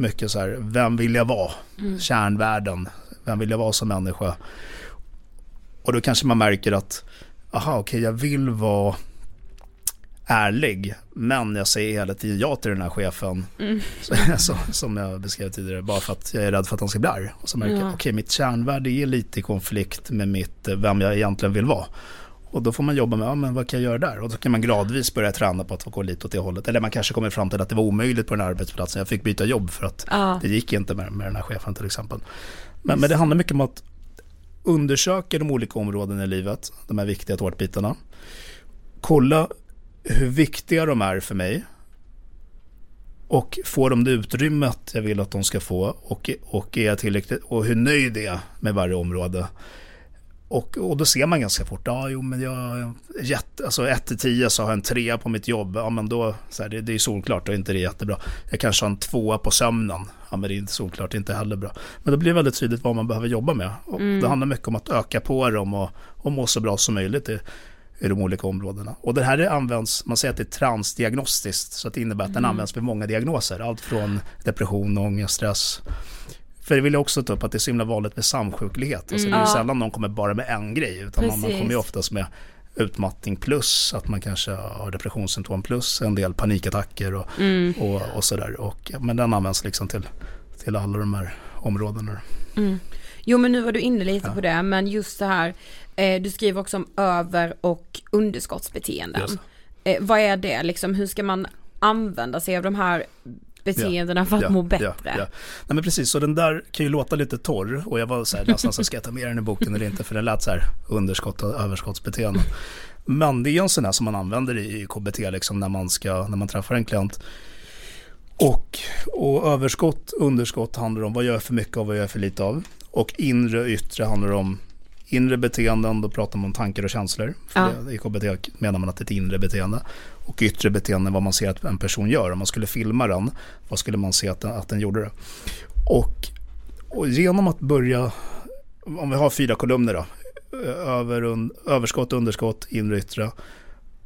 Mycket så här, vem vill jag vara? Kärnvärden. Vem vill jag vara som människa? Och då kanske man märker att, aha, okej, jag vill vara ärlig, men jag säger hela tiden ja till den här chefen, så, så, som jag beskrev tidigare, bara för att jag är rädd för att han ska bli arg. Och så märker jag, okej, mitt kärnvärde är lite i konflikt med mitt, eh, vem jag egentligen vill vara. Och då får man jobba med, ja men vad kan jag göra där? Och då kan man gradvis börja träna på att gå lite åt det hållet. Eller man kanske kommer fram till att det var omöjligt på den här arbetsplatsen. Jag fick byta jobb för att Ja. det gick inte med, med den här chefen till exempel. Men, men det handlar mycket om att undersöka de olika områdena i livet, de här viktiga tårtbitarna. Kolla hur viktiga de är för mig. Och får de det utrymmet jag vill att de ska få och, och är jag tillräckligt, och hur nöjd är jag med varje område. Och, och då ser man ganska fort, ja jo men jag, jätte, alltså 1 till 10 så har jag en trea på mitt jobb, ja men då, så här, det, det är solklart, då är inte det jättebra. Jag kanske har en tvåa på sömnen, ja men det är inte solklart, det är inte heller bra. Men då blir det väldigt tydligt vad man behöver jobba med. Och Det handlar mycket om att öka på dem och, och må så bra som möjligt i, i de olika områdena. Och det här används, man säger att det är transdiagnostiskt, så att det innebär att den används för många diagnoser. Allt från depression, ångest, stress. För det vill jag också ta upp att det är så himla vanligt med samsjuklighet. Alltså det är ju sällan någon kommer bara med en grej, utan man, man Precis. kommer ju oftast med utmattning plus att man kanske har depressionssymptom plus en del panikattacker och, och, och sådär. Och, men den används liksom till, till alla de här områdena. Jo men nu var du inne lite på det, men just det här, eh, du skriver också om över och underskottsbeteenden. Eh, vad är det liksom, hur ska man använda sig av de här beteendena för att må bättre? Ja, ja. Nej men precis, så den där kan ju låta lite torr och jag var så här nästan så ska jag ta med den i boken eller inte för den lät så här underskott och överskottsbeteende. Men det är en sån här som man använder i i KBT liksom när man ska, när man träffar en klient. Och, och överskott, underskott handlar om vad jag gör för mycket och vad jag gör för lite av. Och inre och yttre handlar om inre beteenden, då pratar man om tankar och känslor. Ja. det, I KBT menar man att det är ett inre beteende. Och yttre beteende, vad man ser att en person gör. Om man skulle filma den, vad skulle man se att den, att den gjorde det? Och, och genom att börja, om vi har fyra kolumner då, över, un, överskott, underskott, inre och yttre.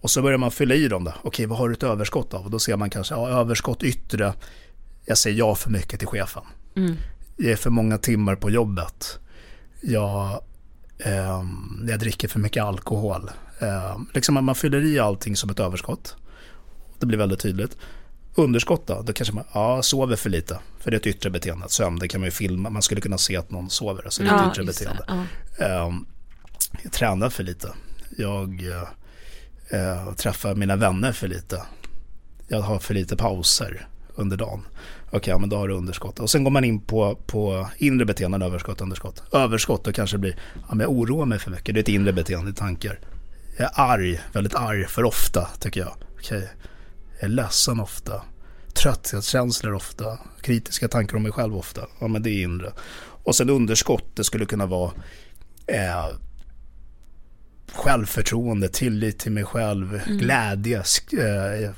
Och så börjar man fylla i dem då. Okej, vad har du ett överskott av? Och då ser man kanske, ja, överskott yttre. Jag säger ja för mycket till chefen. Mm. Jag är för många timmar på jobbet. Jag, jag dricker för mycket alkohol. Ehm, liksom man fyller i allting som ett överskott. Det blir väldigt tydligt. Underskott då? Då kanske man ja, sover för lite. För det är ett yttre beteende. Sömn, det kan man ju filma. Man skulle kunna se att någon sover. Så det är ett Ja, yttre beteende. Ja. Ehm, jag tränar för lite. Jag eh, träffar mina vänner för lite. Jag har för lite pauser under dagen. Okej, ja, men då har du underskott. Och sen går man in på, på inre beteenden, överskott, underskott. Överskott, då kanske det blir, ja men jag oroar mig för mycket. Det är ett inre beteende, tankar. Jag är arg, väldigt arg för ofta tycker jag. Okej, jag är ledsen ofta. Trötthetskänslor ofta. Kritiska tankar om mig själv ofta. Ja men det är inre. Och sen underskott, det skulle kunna vara eh, självförtroende, tillit till mig själv, glädje, sk- eh,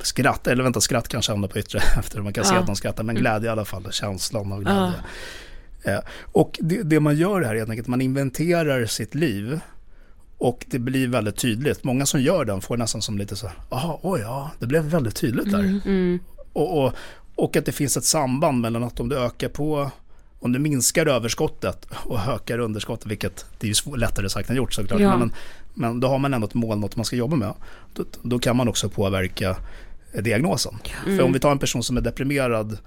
skratt, eller vänta skratt kanske hamnar på yttre efter man kan se Ja. att de skrattar, men glädje i alla fall, känslan av glädje. Eh, och det, det man gör här är helt enkelt att man inventerar sitt liv och det blir väldigt tydligt. Många som gör den får nästan som lite så här, jaha, oj ja, det blev väldigt tydligt där. Mm. Och, och, och att det finns ett samband mellan att om du ökar på, om du minskar överskottet och ökar underskottet, vilket det är ju lättare sagt än gjort såklart, Ja. men, men då har man ändå ett mål, något man ska jobba med. Då, då kan man också påverka diagnosen. För om vi tar en person som är deprimerad,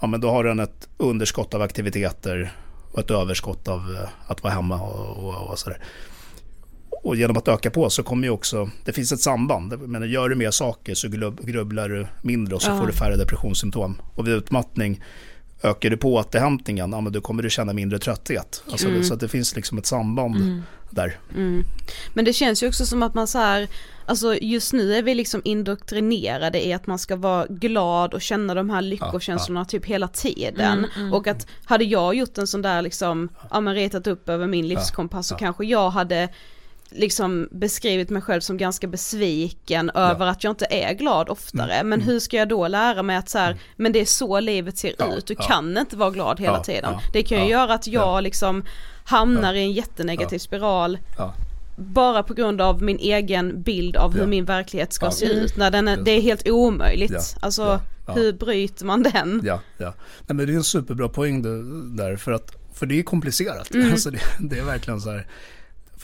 ja men då har den ett underskott av aktiviteter och ett överskott av eh, att vara hemma och, och, och sådär. Och genom att öka på så kommer ju också, det finns ett samband. Men gör du mer saker så grubblar du mindre och så Ja. får du färre depressionssymptom. Och vid utmattning, ökar du på återhämtningen, ja men då kommer du känna mindre trötthet. Alltså det, så att det finns liksom ett samband där. Mm. Men det känns ju också som att man så här, alltså just nu är vi liksom indoktrinerade i att man ska vara glad och känna de här lyckokänslorna typ hela tiden. Och att hade jag gjort en sån där liksom, ja men retat upp över min livskompass så kanske jag hade liksom beskrivit mig själv som ganska besviken över att jag inte är glad oftare. Men hur ska jag då lära mig att så här, men det är så livet ser Ja, ut, du ja. kan inte vara glad hela Ja, tiden. ja, det kan ju ja, göra att jag ja. liksom hamnar i en jättenegativ spiral Ja. bara på grund av min egen bild av hur Ja. min verklighet ska Ja. se ut. När den är, det är helt omöjligt. Ja. Alltså Ja. Ja. hur bryter man den? Ja, ja. Nej, men det är en superbra poäng där, för, att, för det är komplicerat. Mm. Alltså det, det är verkligen så här,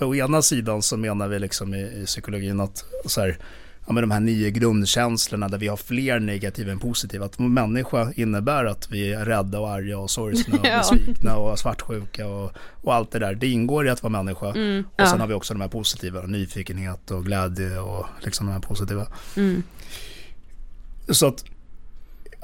för å ena sidan så menar vi liksom i, i psykologin att så här, ja, men de här nio grundkänslorna där vi har fler negativa än positiva. Att människa innebär att vi är rädda och arga och sorgsna och Ja. besvikna och svartsjuka och, och allt det där. Det ingår i att vara människa. och Mm, ja. sen har vi också de här positiva, nyfikenhet och glädje och liksom de här positiva. Mm. Så att,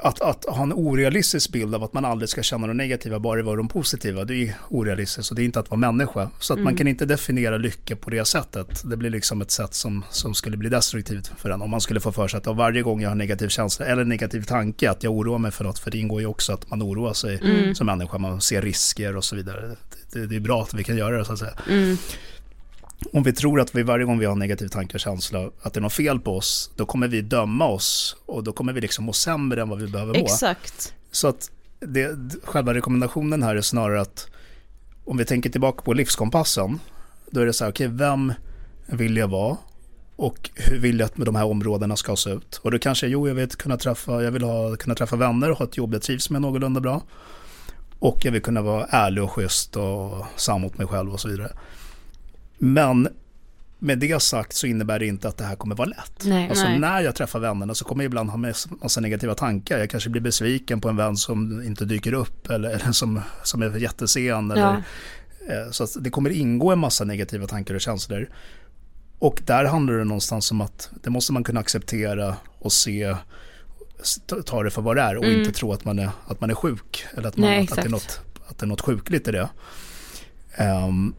att, att ha en orealistisk bild av att man aldrig ska känna de negativa, bara vara de positiva, det är orealistiskt och det är inte att vara människa. Så att man kan inte definiera lycka på det sättet. Det blir liksom ett sätt som, som skulle bli destruktivt för en. Om man skulle få för sig att varje gång jag har negativ känsla eller negativ tanke att jag oroar mig för något, för det ingår ju också att man oroar sig som människa, man ser risker och så vidare. Det, det är bra att vi kan göra det så att säga. Om vi tror att vi varje gång vi har en negativ tanke och känsla att det är något fel på oss, då kommer vi döma oss och då kommer vi liksom må sämre än vad vi behöver må. Exakt. Så att det, själva rekommendationen här är snarare att om vi tänker tillbaka på livskompassen, då är det så här, okej, vem vill jag vara? Och hur vill jag att de här områdena ska se ut? Och då kanske, jo, jag vill kunna träffa, jag vill ha, kunna träffa vänner och ha ett jobb jag trivs med någorlunda bra. Och jag vill kunna vara ärlig och schysst och sann mot mig själv och så vidare. Men med det sagt så innebär det inte att det här kommer vara lätt. Nej, alltså nej. när jag träffar vännerna så kommer jag ibland ha med massa negativa tankar. Jag kanske blir besviken på en vän som inte dyker upp eller, eller som, som är jättesen. Eller, eh, Så det kommer ingå en massa negativa tankar och känslor. Och där handlar det någonstans om att det måste man kunna acceptera och se, ta- det för vad det är och inte tro att man är, att man är sjuk. Eller att, man, Nej, att, det är något, att det är något sjukligt i det. Ehm,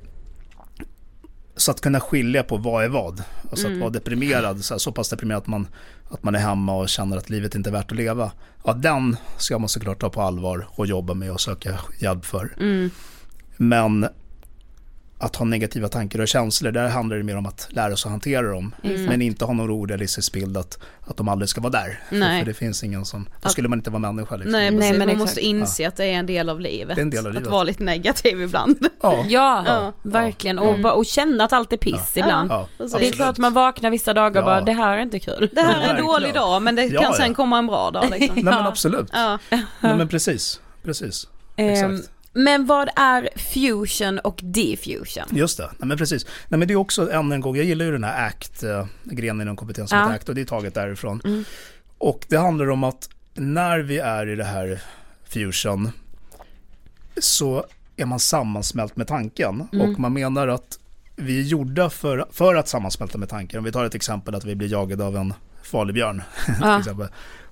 så att kunna skilja på vad är vad. Alltså att vara deprimerad, så, här, så pass deprimerad att man, att man är hemma och känner att livet inte är värt att leva. Ja, den ska man såklart ta på allvar och jobba med och söka hjälp för. Men att ha negativa tankar och känslor, där handlar det mer om att lära sig att hantera dem. Men inte ha någon orealistisk bild att, att de aldrig ska vara där. För, Nej. för det finns ingen som, då skulle man inte vara människa. Liksom. Nej. Nej, men man exakt. måste inse att det är en del av livet. Det är en del av livet. Att vara lite negativ ibland. Ja, Ja, Ja. verkligen. Och, bara- och känna att allt är piss ibland. ja, Det är klart man vaknar vissa dagar och Ja. bara, det här är inte kul. Det här är en dålig dag men det Ja, kan ja. sen komma en bra dag liksom. Nej men absolut. Ja. Nej men precis, precis. Ehm, Exakt. Men vad är fusion och diffusion? Just det, Nej, men precis. Nej, men det är också än en gång, jag gillar ju den här ACT-grenen inom kompetens som Ja. ACT och det är taget därifrån. Och det handlar om att när vi är i det här fusion så är man sammansmält med tanken och man menar att vi är gjorda för, för att sammansmälta med tanken. Om vi tar ett exempel att vi blir jagade av en farlig björn exempel.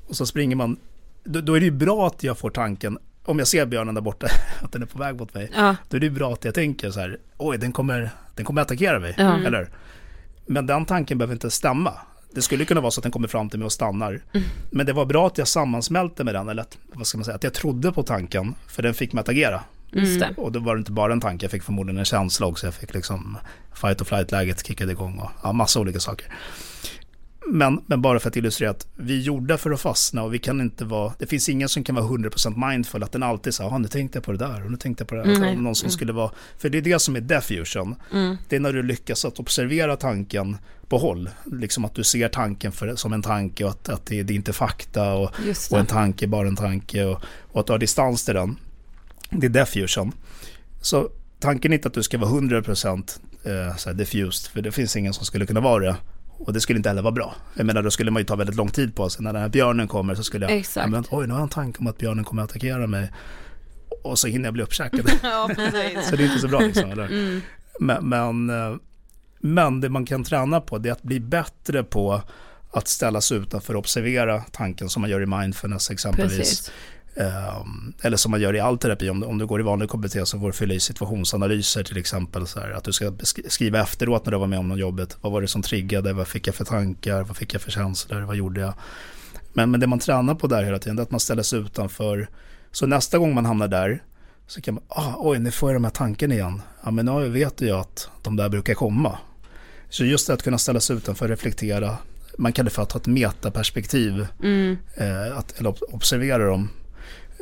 Och så springer man, då, då är det ju bra att jag får tanken, om jag ser björnen där borta, att den är på väg mot mig, Ja. då är det bra att jag tänker så här, oj den kommer, den kommer attackera mig, Ja. eller? Men den tanken behöver inte stämma. Det skulle kunna vara så att den kommer fram till mig och stannar. Men det var bra att jag sammansmälte med den, eller att, vad ska man säga, att jag trodde på tanken, för den fick mig att agera. Det. Och då var det inte bara en tanke, jag fick förmodligen en känsla också. Jag fick liksom fight och flight-läget kickade igång och ja, massa olika saker. Men, men bara för att illustrera att vi är gjorda för att fastna och vi kan inte vara, det finns ingen som kan vara 100% mindful, att den alltid säger, ja nu tänkte jag på det där och nu tänkte jag på det där. Nej. Någon som skulle vara, för det är det som är diffusion. Det är när du lyckas att observera tanken på håll. Liksom att du ser tanken för, som en tanke och att, att det, det är inte fakta och, och en tanke är bara en tanke och, och att du har distans till den. Det är diffusion. Så tanken är inte att du ska vara 100% eh, diffused, för det finns ingen som skulle kunna vara det. Och det skulle inte heller vara bra. Jag menar, då skulle man ju ta väldigt lång tid på sig. När den här björnen kommer så skulle jag, Exakt. ja, men, oj, nu har jag en tanke om att björnen kommer att attackera mig. Och så hinner jag bli uppkäkad. Ja, så det är inte så bra liksom, eller? Men, men, eh, men det man kan träna på det är att bli bättre på att ställa sig utanför och observera tanken som man gör i mindfulness exempelvis. Precis. Ehm, eller som man gör i all terapi, om, om du går i vanlig KBT så får du fylla i situationsanalyser till exempel. Så här, att du ska skriva efteråt när du var med om något jobbet. Vad var det som triggade? Vad fick jag för tankar? Vad fick jag för känslor? Vad gjorde jag? Men, men det man tränar på där hela tiden är att man ställer sig utanför. Så nästa gång man hamnar där så kan man, ah, oj nu får jag de här tankarna igen. Ja men nu vet jag att de där brukar komma. Så just det att kunna ställa sig utanför, reflektera. Man kallar det för att ha ett metaperspektiv. Eh, att, eller ob- observera dem.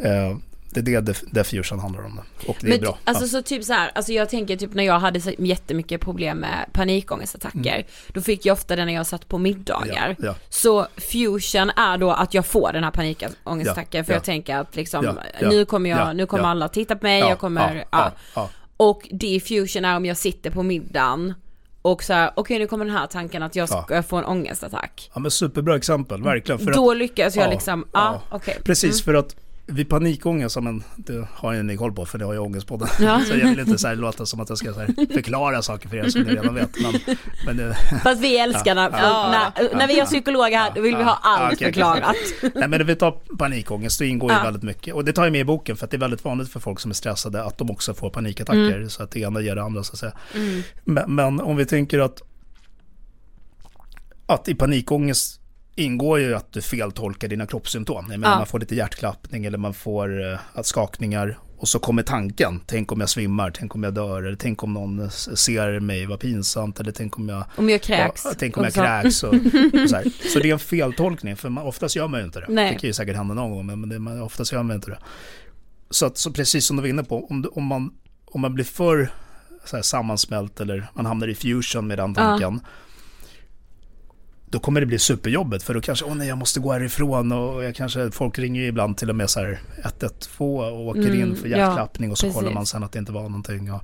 Eh, det är det diffusion handlar om. Och det är Men bra. alltså ja. så typ så här, alltså jag tänker typ när jag hade så jättemycket problem med panikångestattacker, då fick jag ofta det när jag satt på middagar. Mm. Ja, ja. Så fusion är då att jag får den här panikångestattacken Ja, för ja. jag tänker att liksom, Ja, ja, nu kommer jag, ja, nu kommer ja. alla titta på mig, Ja, jag kommer, ja, ja, ja, Och diffusion är om jag sitter på middagen och så här, okej nu kommer den här tanken att jag ska få en ångestattack. ja men superbra exempel, verkligen. För Då att, lyckas jag ja, liksom, ja, ja. okej. Precis, för att vid panikångest, men det har ju ni koll på för det har jag ångestpodden. Ja. Så jag vill inte så här låta som att jag ska förklara saker för er som ni redan vet. Men, men det, Fast vi älskar när, Ja. när, när vi har psykologer här, då vill vi ha allt okej. förklarat. Nej men vi tar panikångest, då ingår ju väldigt mycket. Och det tar jag med i boken för att det är väldigt vanligt för folk som är stressade att de också får panikattacker. Så att det ena ger det andra så att säga. Men, men om vi tänker att, att i panikångest ingår ju att du feltolkar dina kroppssymptom. Jag menar, Ja. Man får lite hjärtklappning eller man får eh, skakningar. Och så kommer tanken, tänk om jag svimmar, tänk om jag dör, eller tänk om någon ser mig, vad pinsamt, eller tänk om jag Om jag kräks. Ja, tänk om jag också. kräks och, och så, så det är en feltolkning, för man, oftast gör man ju inte det. Nej. Det kan ju säkert hända någon gång, men det, man, oftast gör man inte det. Så, att, så precis som du var inne på, om, om, man, om man blir för så här, sammansmält eller man hamnar i fusion med den tanken, då kommer det bli superjobbet för då kanske, åh nej jag måste gå härifrån och jag kanske, folk ringer ju ibland till och med så här 112 och åker Mm, in för ja, hjärtklappning och så kollar precis. man sen att det inte var någonting. Och,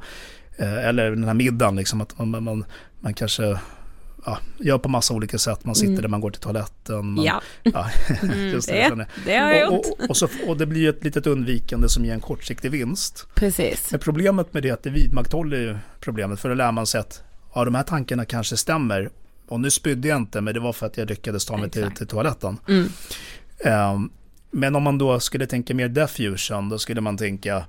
eh, eller den här middagen liksom, att man, man, man kanske ja, gör på massa olika sätt. Man sitter där, man går till toaletten. Man, Ja, ja, just det, det, känner det har jag och, gjort. och, och, så, och det blir ju ett litet undvikande som ger en kortsiktig vinst. Precis. Men problemet med det är att det vidmakthåller ju problemet. För då lär man sig att ja, de här tankarna kanske stämmer. Och nu spydde jag inte, men det var för att jag lyckades ta mig till, till toaletten. Mm. Ehm, men om man då skulle tänka mer diffusion, då skulle man tänka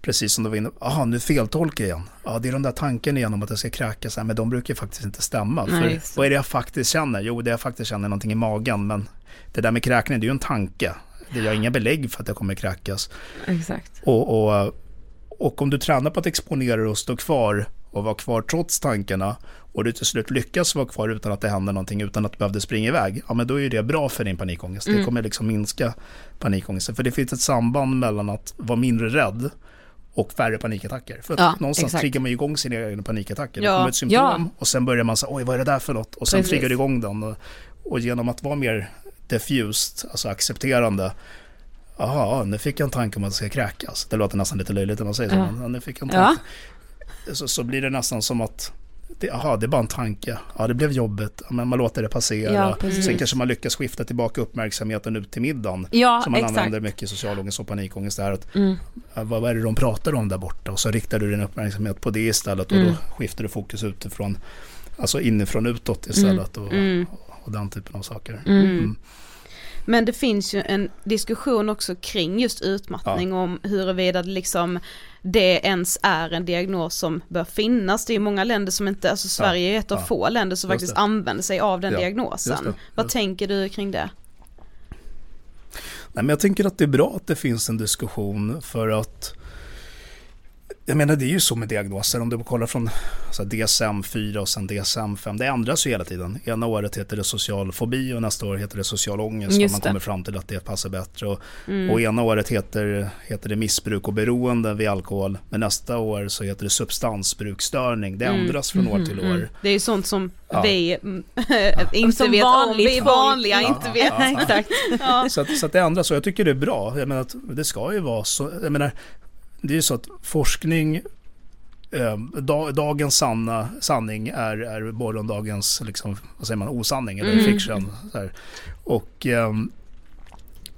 precis som du var inne jaha nu feltolkar jag igen. Ja, det är de där tankarna igen om att jag ska kräkas, men de brukar faktiskt inte stämma. Nej, för vad är det jag faktiskt känner? Jo, det jag faktiskt känner är någonting i magen, men det där med kräkning, det är ju en tanke. Det har inga belägg för att jag kommer kräkas. Exakt. Och, och, och om du tränar på att exponera dig och stå kvar och vara kvar trots tankarna och du till slut lyckas vara kvar utan att det händer någonting, utan att du behövde springa iväg, ja men då är det bra för din panikångest. Det Mm. kommer liksom minska panikångesten. För det finns ett samband mellan att vara mindre rädd och färre panikattacker. För Ja, någonstans exakt. triggar man igång sina egna panikattacker. Ja, Det kommer ett symptom ja. och sen börjar man säga oj vad är det där för något? Och sen Precis. triggar det igång den. Och, och genom att vara mer diffused, alltså accepterande, Jaha, nu fick jag en tanke om att jag ska kräkas. Det låter nästan lite löjligt när man säger så, Ja. men ja, nu fick jag en Ja. tanke. Så, så blir det nästan som att, det, jaha, det är bara en tanke. Ja, det blev jobbet, ja, men man låter det passera. Ja, precis. Sen kanske man lyckas skifta tillbaka uppmärksamheten ut till middagen. Ja, som man exakt. använder mycket i social ångest och panikångest. Där, att, Mm. vad vad är det de pratar om där borta? Och så riktar du din uppmärksamhet på det istället. Och då Mm. skiftar du fokus utifrån, alltså inifrån utåt istället. Och, Mm. och den typen av saker. Men det finns ju en diskussion också kring just utmattning om huruvida det liksom det ens är en diagnos som bör finnas. Det är många länder som inte, alltså Sverige är ett av ja. få länder som Just faktiskt det. använder sig av den Ja, diagnosen. just det, Vad tänker du kring det? Nej, men jag tänker att det är bra att det finns en diskussion för att jag menar det är ju så med diagnoser, om du kollar från så här, DSM-4 och sen DSM-5, det ändras ju hela tiden. Ena året heter det social fobi och nästa år heter det social ångest. Och Just man det. kommer fram till att det passar bättre. Och, Mm. och ena året heter, heter det missbruk och beroende vid alkohol, men nästa år så heter det substansbruksstörning. Det Mm. ändras från år till år. Det är ju sånt som Ja. vi mm, inte Som vet om, vi vanliga Ja, inte ja, vet. ja. Exakt. Ja. Så att, så att det ändras och jag tycker det är bra. Jag menar att det ska ju vara så. Jag menar, det är ju så att forskning, eh, da, dagens sanna, sanning är, är morgondagens liksom, vad säger man, osanning eller Mm. fiction. Så. Och ehm,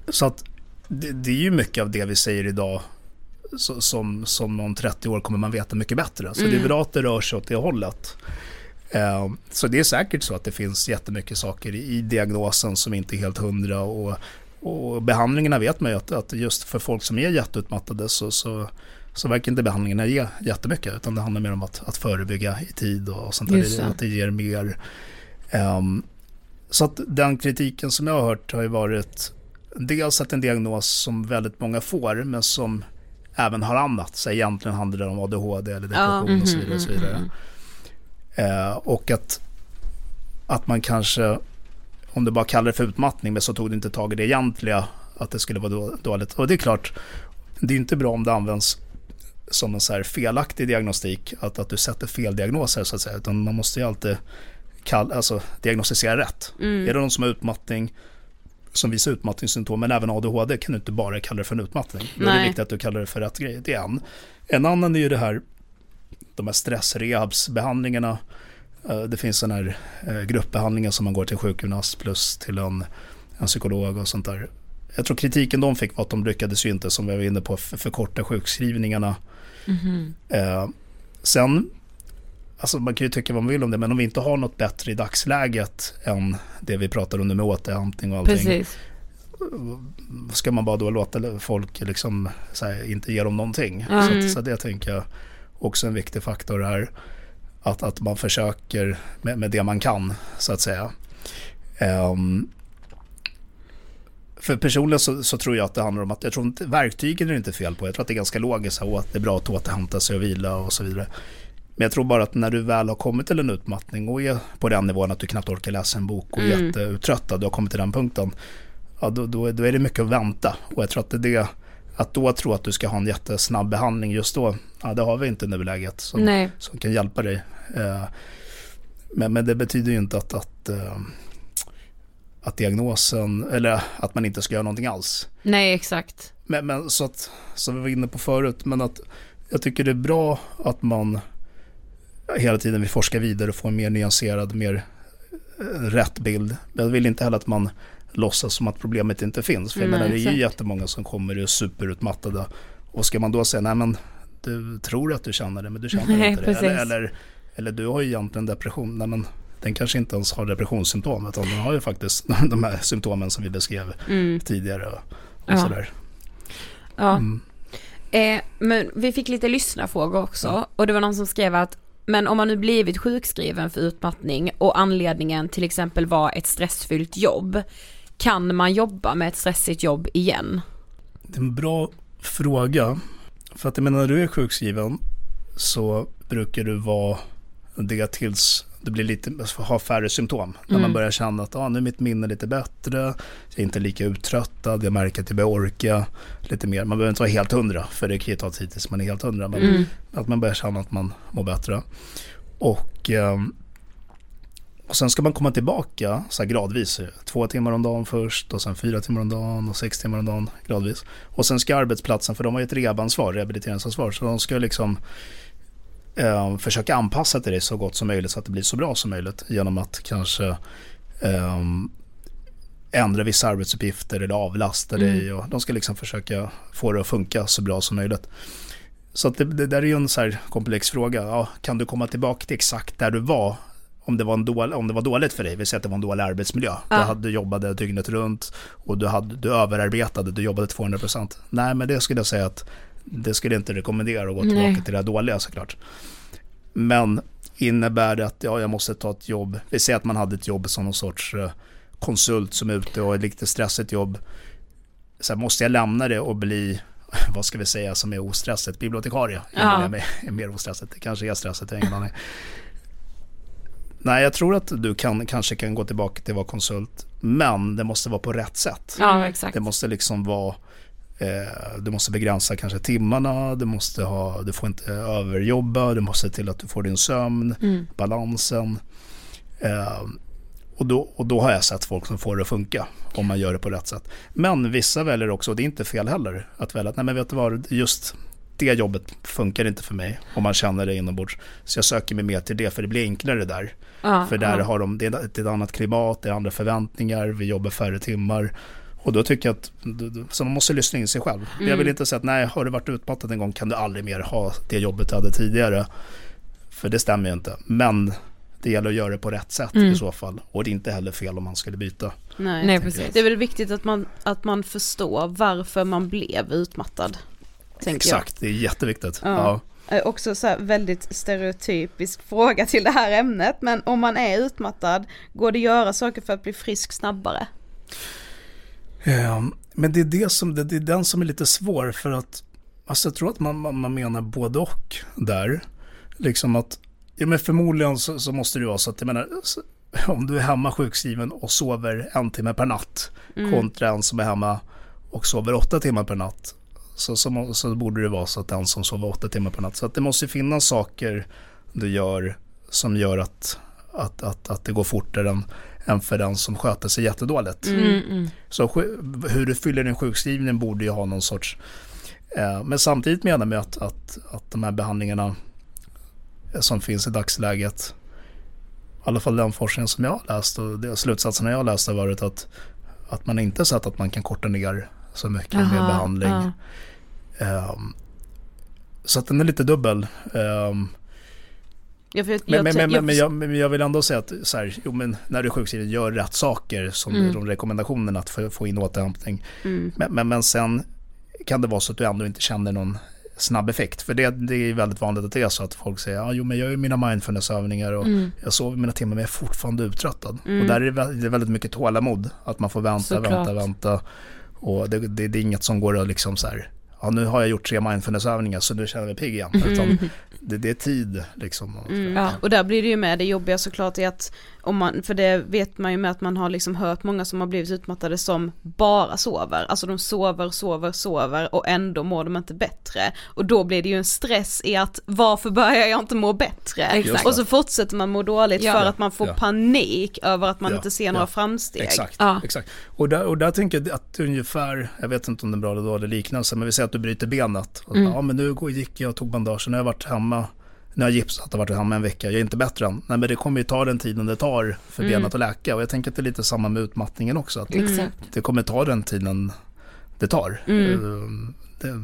så att det, det är ju mycket av det vi säger idag så, som, som om 30 år kommer man veta mycket bättre. Så det är Mm. bra att det rör sig åt det hållet. Eh, Så det är säkert så att det finns jättemycket saker i diagnosen som inte är helt hundra och, och behandlingarna vet man ju att, att just för folk som är jätteutmattade så, så, så verkar inte behandlingarna ge jättemycket utan det handlar mer om att, att förebygga i tid och, sånt där. Det. Att det ger mer. Ehm, så att den kritiken som jag har hört har ju varit dels att en diagnos som väldigt många får men som även har annat. Så egentligen handlar det om ADHD eller depression och så vidare. Och så Mhm, vidare. Eh, och att, att man kanske, om du bara kallar det för utmattning, men så tog du inte tag i det egentliga, att det skulle vara då, dåligt. Och det är klart, det är inte bra om det används som en så felaktig diagnostik, att, att du sätter fel diagnoser så att säga, utan man måste ju alltid kall, alltså, diagnostisera rätt. Mm. Är det någon som har utmattning, som visar utmattningssymptom, men även ADHD kan du inte bara kalla det för en utmattning. Då är det viktigt att du kallar det för rätt grej. Det är en. En annan är ju det här, de här stressrehabsbehandlingarna. Eh, Det finns sådana här eh, gruppbehandlingar som man går till sjukgymnast plus till en, en psykolog och sånt där. Jag tror kritiken de fick var att de lyckades ju inte, som vi var inne på, för- förkorta sjukskrivningarna. Mhm. Eh, sen, alltså man kan ju tycka vad man vill om det, men om vi inte har något bättre i dagsläget än det vi pratar om nu med återhämtning och allting. Precis. Ska man bara då låta folk liksom, här, inte ge dem någonting? Mm. Så, att, så det tänker jag också en viktig faktor här. Att, att man försöker med, med det man kan, så att säga. Ehm, för personligen så, så tror jag att det handlar om att, jag tror inte, verktygen är inte fel på. Jag tror att det är ganska logiskt och att det är bra att återhämta sig och vila och så vidare. Men jag tror bara att när du väl har kommit till en utmattning och är på den nivån att du knappt orkar läsa en bok och är Mm. jätteuttröttad, du har kommit till den punkten. Ja, då, då, då är det mycket att vänta. Och jag tror att det är det, att då tro att du ska ha en jättesnabb behandling just då, ja det har vi inte i nuläget som, Nej. som kan hjälpa dig. Eh, Men, men det betyder ju inte att, att, eh, att diagnosen, eller att man inte ska göra någonting alls. Nej, exakt. Men, men så att, som vi var inne på förut, men att jag tycker det är bra att man hela tiden vill forska vidare och få en mer nyanserad, mer eh, rätt bild. Men jag vill inte heller att man låtsas som att problemet inte finns. För jag Nej, menar, det är ju jättemånga som kommer och är superutmattade. Och ska man då säga, nej men du tror att du känner det, men du känner Nej, inte det. Eller, eller, eller du har ju egentligen depression. Nej men den kanske inte ens har depressionssymptom, utan den har ju faktiskt de här symptomen som vi beskrev Mm. tidigare. Och Ja. sådär. Ja. Mm. Eh, men vi fick lite lyssnarfrågor också och det var någon som skrev att men om man nu blivit sjukskriven för utmattning och anledningen till exempel var ett stressfyllt jobb, kan man jobba med ett stressigt jobb igen? Det är en bra fråga. För att jag menar, när du är sjukskriven så brukar du vara det tills du blir lite, har färre symptom. När man börjar känna att ah, nu är mitt minne lite bättre, jag är inte lika uttröttad, jag märker att jag börjar orka lite mer. Man behöver inte vara helt hundra, för det kan ju ta tid tills man är helt hundra. Men att man börjar känna att man mår bättre. Och, ehm, och sen ska man komma tillbaka så gradvis. Två timmar om dagen först och sen fyra timmar om dagen och sex timmar om dagen gradvis. Och sen ska arbetsplatsen, för de har ju ett rehabansvar, rehabiliteringsansvar, så de ska liksom eh, försöka anpassa till det så gott som möjligt så att det blir så bra som möjligt genom att kanske eh, ändra vissa arbetsuppgifter eller avlasta dig. Och de ska liksom försöka få det att funka så bra som möjligt. Så det, det där är ju en så komplex fråga. Ja, kan du komma tillbaka till exakt där du var om det var, en dålig, om det var dåligt för dig, vi säger att det var en dålig arbetsmiljö. Du, hade, du jobbade dygnet runt och du, hade, du överarbetade, du jobbade 200%. Nej, men det skulle jag säga att det skulle jag inte rekommendera att gå tillbaka Nej. till det dåliga såklart. Men innebär det att ja, jag måste ta ett jobb, vi säger att man hade ett jobb som någon sorts eh, konsult som är ute och ett lite stressigt jobb. Så här, måste jag lämna det och bli, vad ska vi säga som är ostressigt, bibliotekarie? Ja. Är, är mer ostressigt, det kanske är stressigt, jag har ingen aning. Nej, jag tror att du kan, kanske kan gå tillbaka till att vara konsult, men det måste vara på rätt sätt. Ja exakt. Det måste liksom vara, eh, du måste begränsa kanske timmarna, du, måste ha, du får inte överjobba, du måste se till att du får din sömn, balansen. Eh, och, då, och då har jag sett folk som får det att funka om man gör det på rätt sätt. Men vissa väljer också, och det är inte fel heller, att välja att nej men vet du vad, just det jobbet funkar inte för mig om man känner det inombords. Så jag söker mig mer till det för det blir enklare där. Ja, För där ja. har de, det är ett annat klimat, det är andra förväntningar, vi jobbar färre timmar. Och då tycker jag att, så man måste lyssna in sig själv. Jag Mm. vill inte säga att nej, har du varit utmattad en gång kan du aldrig mer ha det jobbet du hade tidigare. För det stämmer ju inte. Men det gäller att göra det på rätt sätt Mm. i så fall. Och det är inte heller fel om man skulle byta. Nej. Nej precis. Det är väl viktigt att man, att man förstår varför man blev utmattad. Tänker jag. Exakt, det är jätteviktigt. Ja. Ja. Eh, Också så väldigt stereotypisk fråga till det här ämnet, men om man är utmattad, går det att göra saker för att bli frisk snabbare? Ehm, Men det är, det, som, det, är den som är lite svår för att alltså jag tror att man, man, menar både och där. Liksom att, ja men förmodligen så, så måste det vara så att jag menar, om du är hemma sjukskriven och sover en timme per natt kontra en som är hemma och sover åtta timmar per natt. Så, så, så borde det vara så att den som sover åtta timmar per natt. Så att det måste finnas saker du gör som gör att, att, att, att det går fortare än, än för den som sköter sig jättedåligt. Mm, mm. Så sju- hur du fyller din sjukskrivning borde ju ha någon sorts... Eh, men samtidigt menar jag att, att, att de här behandlingarna som finns i dagsläget, i alla fall den forskning som jag har läst och slutsatserna jag har läst har varit att, att man inte sett att man kan korta ner så mycket med Aha, behandling. ja. Ehm, så att den är lite dubbel. Ehm, Ja, jag, men, jag, men, men, jag, men, jag, vill ändå säga att så här, jo, men när du är sjukskriven, gör rätt saker som Mm. de rekommendationerna att få, få in återhämtning. Mm. Men, men, sen kan det vara så att du ändå inte känner någon snabb effekt. För det, det är väldigt vanligt att det är så att folk säger jo, men jag gör mina mindfulness-övningar och Mm. jag sover mina timmar men jag är fortfarande uttröttad. Och där är det, väldigt mycket tålamod. Att man får vänta, Såklart. vänta, vänta. Och det, det, det är inget som går att liksom så här, ja nu har jag gjort tre mindfulness-övningar så nu känner jag mig pigg igen. Utan det, det är tid liksom. Mm. Ja. Och där blir det ju med det jobbiga såklart är att om man, för det vet man ju med att man har liksom hört många som har blivit utmattade som bara sover, alltså de sover, sover, sover och ändå mår de inte bättre. Och då blir det ju en stress i att varför börjar jag inte må bättre? Exakt. Och så fortsätter man må dåligt Ja. för att man får Ja. panik över att man Ja, inte ser ja. några framsteg. Exakt, Ja. exakt. Och, där, och där tänker jag att ungefär, jag vet inte om det är bra eller dålig liknelse, men vi säger att du bryter benet. Mm. Ja, men nu går- gick jag och tog bandage, nu har jag varit hemma, nu har jag gipsat och varit hemma en vecka, jag är inte bättre än. Nej, men det kommer ju ta den tiden det tar för Mm. benet att läka. Och jag tänker att det är lite samma med utmattningen också, att Exakt. det kommer ta den tiden det tar. Mm. Eh, Det,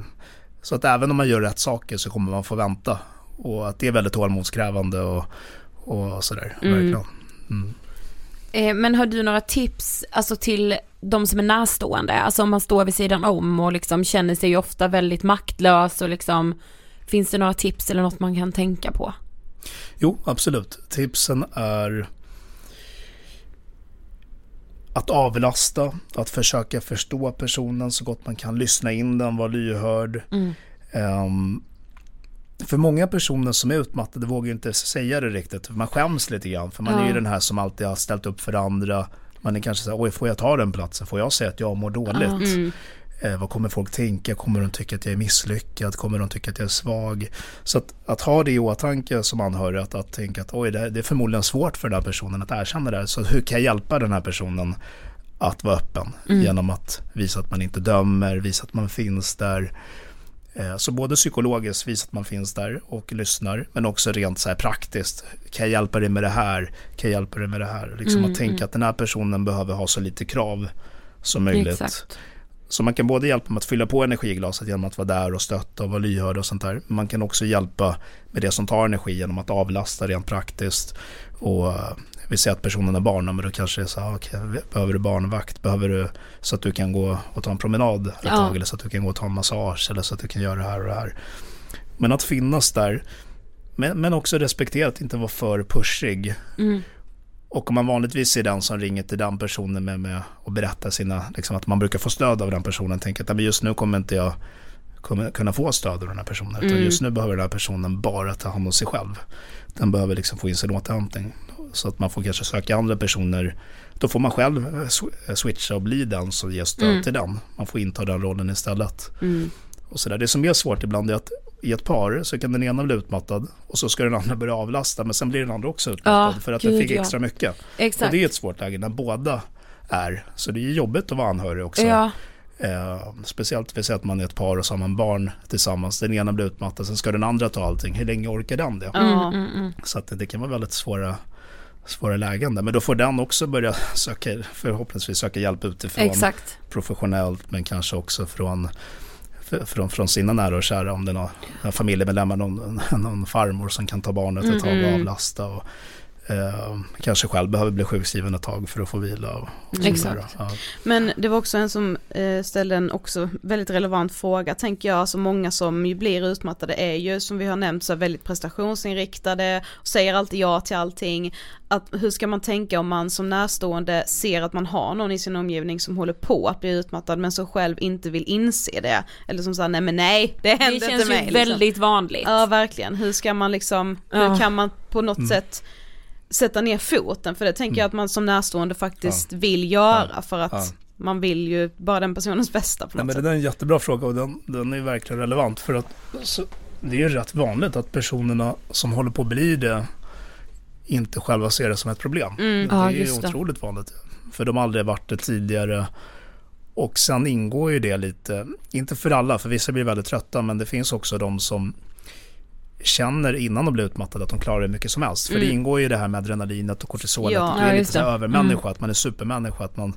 så att även om man gör rätt saker så kommer man få vänta. Och att det är väldigt tålamodskrävande och, och sådär, Mm. verkligen. Mm. Eh, men har du några tips alltså till de som är närstående, alltså om man står vid sidan om och liksom känner sig ofta väldigt maktlös och liksom Finns det några tips eller något man kan tänka på? Jo, absolut. Tipsen är att avlasta, att försöka förstå personen så gott man kan, lyssna in den, vara lyhörd. Mm. Um, för många personer som är utmattade vågar inte säga det riktigt. Man skäms lite grann för man Ja. är ju den här som alltid har ställt upp för andra. Man är kanske så här, oj får jag ta den platsen? Får jag säga att jag mår dåligt? Mm. Eh, vad kommer folk tänka? Kommer de tycka att jag är misslyckad? Kommer de tycka att jag är svag? Så att, att ha det i åtanke som anhörig, att, att tänka att oj, det, är- det är förmodligen svårt för den här personen att erkänna det här. Så hur kan jag hjälpa den här personen att vara öppen? Genom att visa att man inte dömer, visa att man finns där. Eh, Så både psykologiskt, visa att man finns där och lyssnar, men också rent så här praktiskt. Kan jag hjälpa dig med det här? Kan jag hjälpa dig med det här? Liksom att tänka att den här personen behöver ha så lite krav som möjligt. Exakt. Så man kan både hjälpa med att fylla på energiglaset genom att vara där och stötta och vara lyhörd och sånt där. Man kan också hjälpa med det som tar energi genom att avlasta rent praktiskt. Och eh, vi säger att personen är barn, men då kanske det är så här, okej, behöver du barnvakt? Behöver du så att du kan gå och ta en promenad ett Ja. tag? Eller så att du kan gå och ta en massage? Eller så att du kan göra det här och det här. Men att finnas där, men, men också respektera att inte vara för pushig. Mm. Och om man vanligtvis är den som ringer till den personen med, med och berättar sina, liksom att man brukar få stöd av den personen, tänker att "Nej, men just nu kommer inte jag kunna få stöd av den här personen. Utan Mm. just nu behöver den här personen bara ta hand om sig själv. Den behöver liksom få in sin återhämtning. Så att man får kanske söka andra personer. Då får man själv eh, eh, switcha och bli den som ger stöd Mm. till den. Man får inta den rollen istället. Mm. Och så där. Det som är svårt ibland är att i ett par så kan den ena bli utmattad och så ska den andra börja avlasta men sen blir den andra också utmattad Ja, för att den gud, fick ja. extra mycket. Exakt. Och det är ett svårt läge när båda är. Så det är jobbigt att vara anhörig också. Ja, Eh, speciellt vi säger att man är ett par och så har man barn tillsammans. Den ena blir utmattad, sen ska den andra ta allting. Hur länge orkar den det? mm, mm, mm. Så att det, kan vara väldigt svåra, svåra lägen där. Men då får den också börja söka, förhoppningsvis söka hjälp utifrån. exakt. Professionellt men kanske också från, från, från sina nära och kära. Om det är någon, familjemedlemmar, någon, någon farmor som kan ta barnet ett tag och avlasta. Och, eh, kanske själv behöver bli sjukskriven ett tag för att få vila. Och, och. Exakt. Ja. Men det var också en som eh, ställde en också väldigt relevant fråga, tänker jag. Alltså många som ju blir utmattade är ju, som vi har nämnt, så väldigt prestationsinriktade, och säger alltid ja till allting. Att, hur ska man tänka om man som närstående ser att man har någon i sin omgivning som håller på att bli utmattad, men som själv inte vill inse det? Eller som säger nej men nej, det Det händer känns inte ju mig. liksom. väldigt vanligt. Ja verkligen, hur ska man liksom, Ja. hur kan man på något Mm. sätt sätta ner foten? För det tänker jag att man som närstående faktiskt vill göra för att Ja. man vill ju bara den personens bästa på Nej, något men det sätt. där är en jättebra fråga och den, den är verkligen relevant. För att så, det är ju rätt vanligt att personerna som håller på att bli det inte själva ser det som ett problem. Mm. Det Ja, är ju just det. otroligt vanligt. För de har aldrig varit det tidigare. Och sen ingår ju det lite, inte för alla, för vissa blir väldigt trötta, men det finns också de som känner innan de blir utmattade att de klarar hur mycket som helst. För det Mm. ingår ju det här med adrenalinet och kortisolet. Ja, att det är lite så det. övermänniska, att man är supermänniska, att man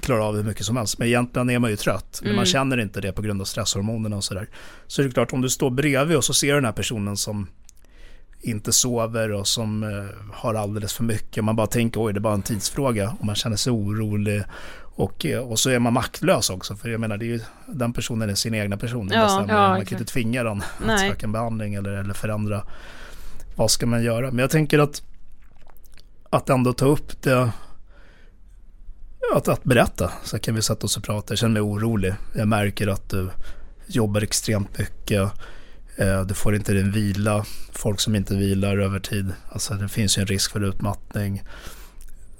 klarar av hur mycket som helst. Men egentligen är man ju trött, men Mm. man känner inte det på grund av stresshormonerna och sådär. Så det är klart, om du står bredvid och så ser du den här personen som inte sover och som eh, har alldeles för mycket. Man bara tänker oj, det är bara en tidsfråga och man känner sig orolig. Och, eh, och så är man maktlös också, för jag menar, det är ju, den personen är sin egna person. Ja, ja, man kan inte tvinga den att Nej. söka en behandling eller, eller förändra. Vad ska man göra? Men jag tänker att, att ändå ta upp det att, att berätta, så kan vi sätta oss och prata. Jag känner mig orolig. Jag märker att du jobbar extremt mycket. Eh, Du får inte din vila. Folk som inte vilar över tid. Alltså det finns ju en risk för utmattning.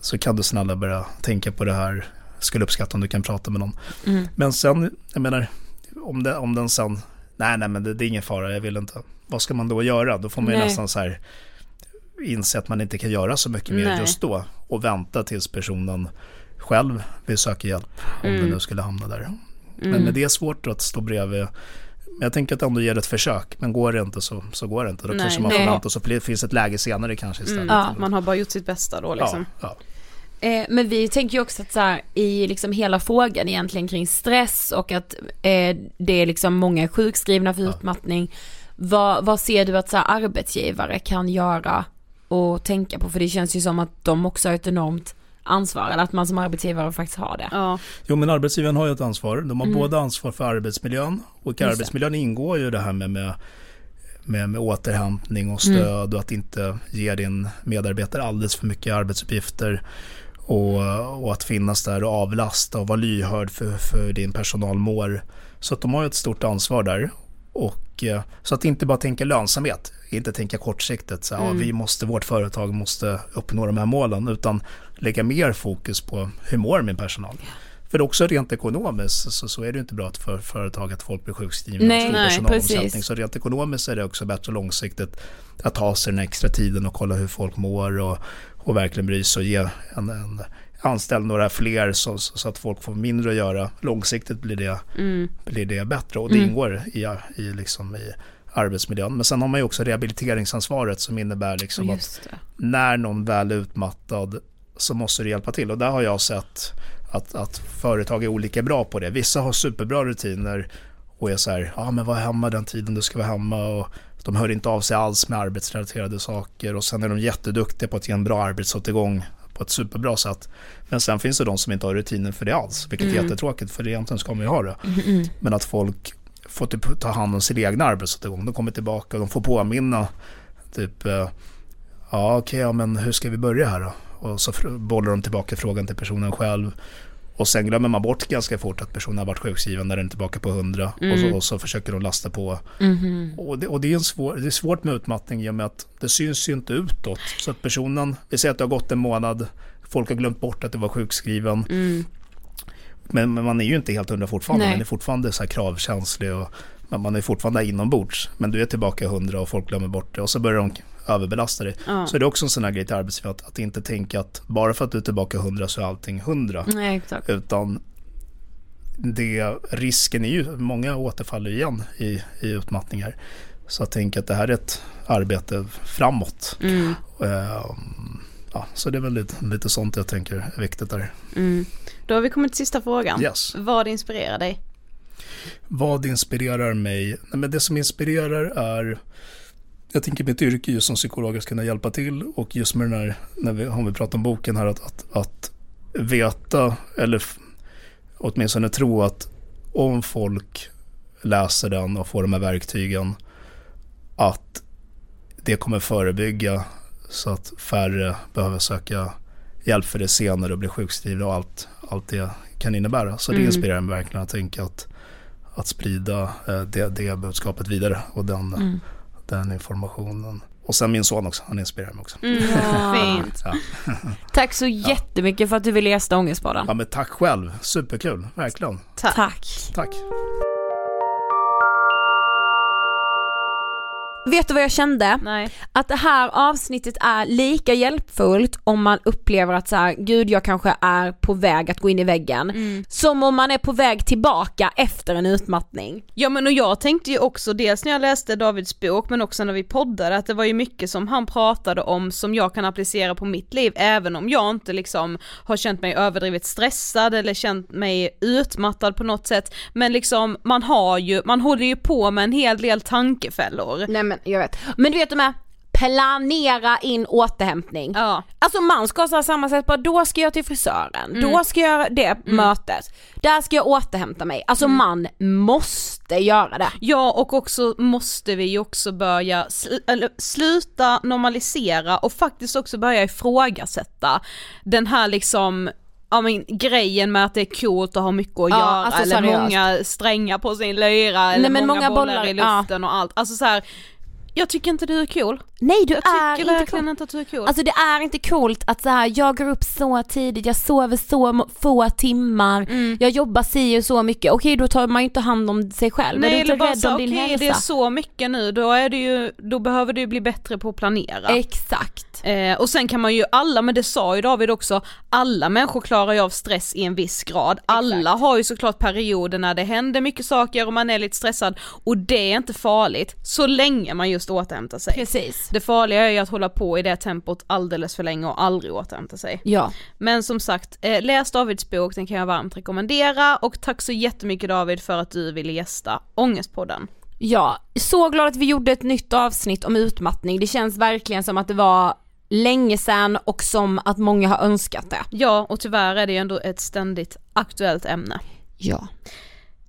Så kan du snälla börja tänka på det här. Skulle uppskatta om du kan prata med någon. Mm. Men sen, jag menar, om, det, om den sen, nej nej men det, det är ingen fara, jag vill inte. Vad ska man då göra? Då får man ju Nej. nästan så här inse att man inte kan göra så mycket mer Nej. just då. Och vänta tills personen själv vill söka hjälp. Om Mm. det nu skulle hamna där. Men, Mm. men det är svårt att stå bredvid. Men jag tänker att ändå ge det ett försök. Men går det inte så, så går det inte. Då Nej, kanske man får vänta så det finns ett läge senare kanske istället. Mm. Ja, Man har bara gjort sitt bästa då liksom. ja, ja. Eh, men vi tänker ju också att så här, i liksom hela frågan egentligen kring stress och att eh, det är liksom många sjukskrivna för Ja. utmattning. Vad, vad ser du att så här, arbetsgivare kan göra och tänka på? För det känns ju som att de också har ett enormt ansvar eller att man som arbetsgivare faktiskt har det. Ja. Jo men arbetsgivaren har ju ett ansvar. De har Mm. både ansvar för arbetsmiljön och i arbetsmiljön ingår ju det här med, med, med, med återhämtning och Mm. stöd och att inte ge din medarbetare alldeles för mycket arbetsuppgifter. Och, och att finnas där och avlasta och vara lyhörd för, för din personal mår. Så att de har ett stort ansvar där. Och, eh, så att inte bara tänka lönsamhet, inte tänka kortsiktigt. Så, ja, Mm. vi måste, vårt företag måste uppnå de här målen. Utan lägga mer fokus på hur mår min personal. För också rent ekonomiskt så, så är det inte bra för företag att folk blir sjukskrivna Nej, och stor nej, personalomsättning. precis. Så rent ekonomiskt är det också bättre långsiktigt att ta sig den extra tiden och kolla hur folk mår och, och verkligen bry sig och ge en, en anställ några fler så, så att folk får mindre att göra. Långsiktigt blir det, Mm. blir det bättre och det ingår i, i, liksom i arbetsmiljön. Men sen har man ju också rehabiliteringsansvaret som innebär liksom att när någon väl är utmattad så måste du hjälpa till. Och där har jag sett att, att företag är olika bra på det. Vissa har superbra rutiner och är så här, ja men var hemma den tiden du ska vara hemma och de hör inte av sig alls med arbetsrelaterade saker och sen är de jätteduktiga på att ge en bra arbetsåtergång på ett superbra sätt. Men sen finns det de som inte har rutiner för det alls, vilket är jättetråkigt för egentligen ska man ju ha det. Men att folk får typ ta hand om sin egna arbetsåtergång. De kommer tillbaka och de får påminna typ eh, Ja okej, ja, men hur ska vi börja här då? Och så bollar de tillbaka frågan till personen själv. Och sen glömmer man bort ganska fort att personen har varit sjukskriven när den är tillbaka på 100. Och, så, och så försöker de lasta på. Och, det, och det, är en svår, det är svårt med utmattning i och med att det syns ju inte utåt. Så att personen, vi säger att det har gått en månad, folk har glömt bort att du var sjukskriven. Men, men man är ju inte helt hundra fortfarande. Nej. Man är fortfarande så här kravkänslig och man är fortfarande inombords. Men du är tillbaka 100 och folk glömmer bort det och så börjar de överbelasta dig. Ja. Så det är också en sån här grej till arbetsgivaren att, att inte tänka att bara för att du är tillbaka 100 så är allting 100. Nej exakt. Utan det, risken är ju, många återfaller igen i, i utmattningar. Så jag tänker att det här är ett arbete framåt. Mm. Ehm, ja, så det är väl lite, lite sånt jag tänker är viktigt där. Mm. Då har vi kommit till sista frågan. Yes. Vad inspirerar dig? Vad inspirerar mig? Nej, men det som inspirerar är jag tänker mitt yrke just som psykolog att kunna hjälpa till och just med den här, när vi, om vi pratar om boken här, att, att, att veta eller åtminstone tro att om folk läser den och får de här verktygen att det kommer förebygga så att färre behöver söka hjälp för det senare och bli sjukskrivna och allt, allt det kan innebära. Så det Mm. inspirerar mig verkligen att tänka att, att sprida eh, det, det budskapet vidare och den, Mm. Den informationen. Och sen min son också, han inspirerar mig också. Fint. Ja. Tack så jättemycket för att du ville gästa Ångestpodden. ja men tack själv, superkul, verkligen. Tack. Tack. Tack. Vet du vad jag kände? Nej. Att det här avsnittet är lika hjälpfullt om man upplever att så här, gud jag kanske är på väg att gå in i väggen. Mm. Som om man är på väg tillbaka efter en utmattning. Ja men och jag tänkte ju också dels när jag läste Davids bok men också när vi poddade att det var ju mycket som han pratade om som jag kan applicera på mitt liv även om jag inte liksom har känt mig överdrivet stressad eller känt mig utmattad på något sätt men liksom man har ju, man håller ju på med en hel del tankefällor. Nej men jag vet. Men du vet de här, planera in återhämtning. Ja. Alltså man ska ha samma sätt, bara då ska jag till frisören, då ska jag göra det mötet, där ska jag återhämta mig. Alltså man måste göra det. Ja och också måste vi ju också börja sl- eller, sluta normalisera och faktiskt också börja ifrågasätta den här liksom Ja men grejen med att det är coolt att ha mycket att Ja, göra alltså eller seriöst. många strängar på sin lyra eller men många, många bollar, i luften och allt. Alltså så här, jag tycker inte du är cool. Nej du Jag är tycker inte verkligen cool. inte att du är cool. Alltså det är inte coolt att så här, jag går upp så tidigt, jag sover så få timmar, jag jobbar si och så mycket, okej då tar man ju inte hand om sig själv, Nej är du inte rädd så, om okej din hälsa? det är så mycket nu, då är det ju, då behöver du bli bättre på att planera. Exakt. Eh, och sen kan man ju alla, men det sa ju David också, alla människor klarar ju av stress i en viss grad. Alla har ju såklart perioder när det händer mycket saker och man är lite stressad och det är inte farligt så länge man just återhämtar sig. Precis. Det farliga är ju att hålla på i det tempot alldeles för länge och aldrig återhämta sig. Ja. Men som sagt, eh, läs Davids bok, den kan jag varmt rekommendera och tack så jättemycket David för att du ville gästa Ångestpodden. Ja, så glad att vi gjorde ett nytt avsnitt om utmattning. Det känns verkligen som att det var länge sedan och som att många har önskat det. Ja, och tyvärr är det ju ändå ett ständigt aktuellt ämne. Ja.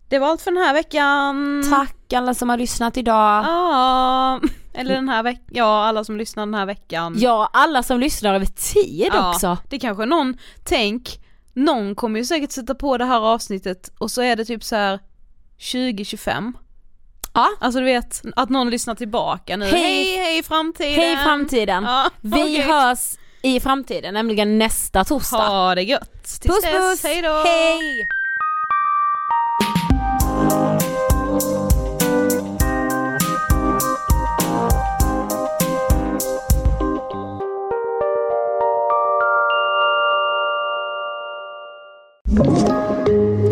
Det var allt för den här veckan. Tack alla som har lyssnat idag. Ja, eller den här veckan, ja alla som lyssnar den här veckan. Ja, alla som lyssnar över tid Ja, också. Det kanske någon, tänk, någon kommer ju säkert sätta på det här avsnittet och så är det typ så här 2025. Ja. Alltså du vet, att någon lyssnar tillbaka nu. Hej. hej, hej framtiden! Hej framtiden. Ja, Vi okej. hörs i framtiden, nämligen nästa torsdag. Ha det gött! Tills puss dess, puss! hej då! Hej!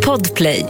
Podplay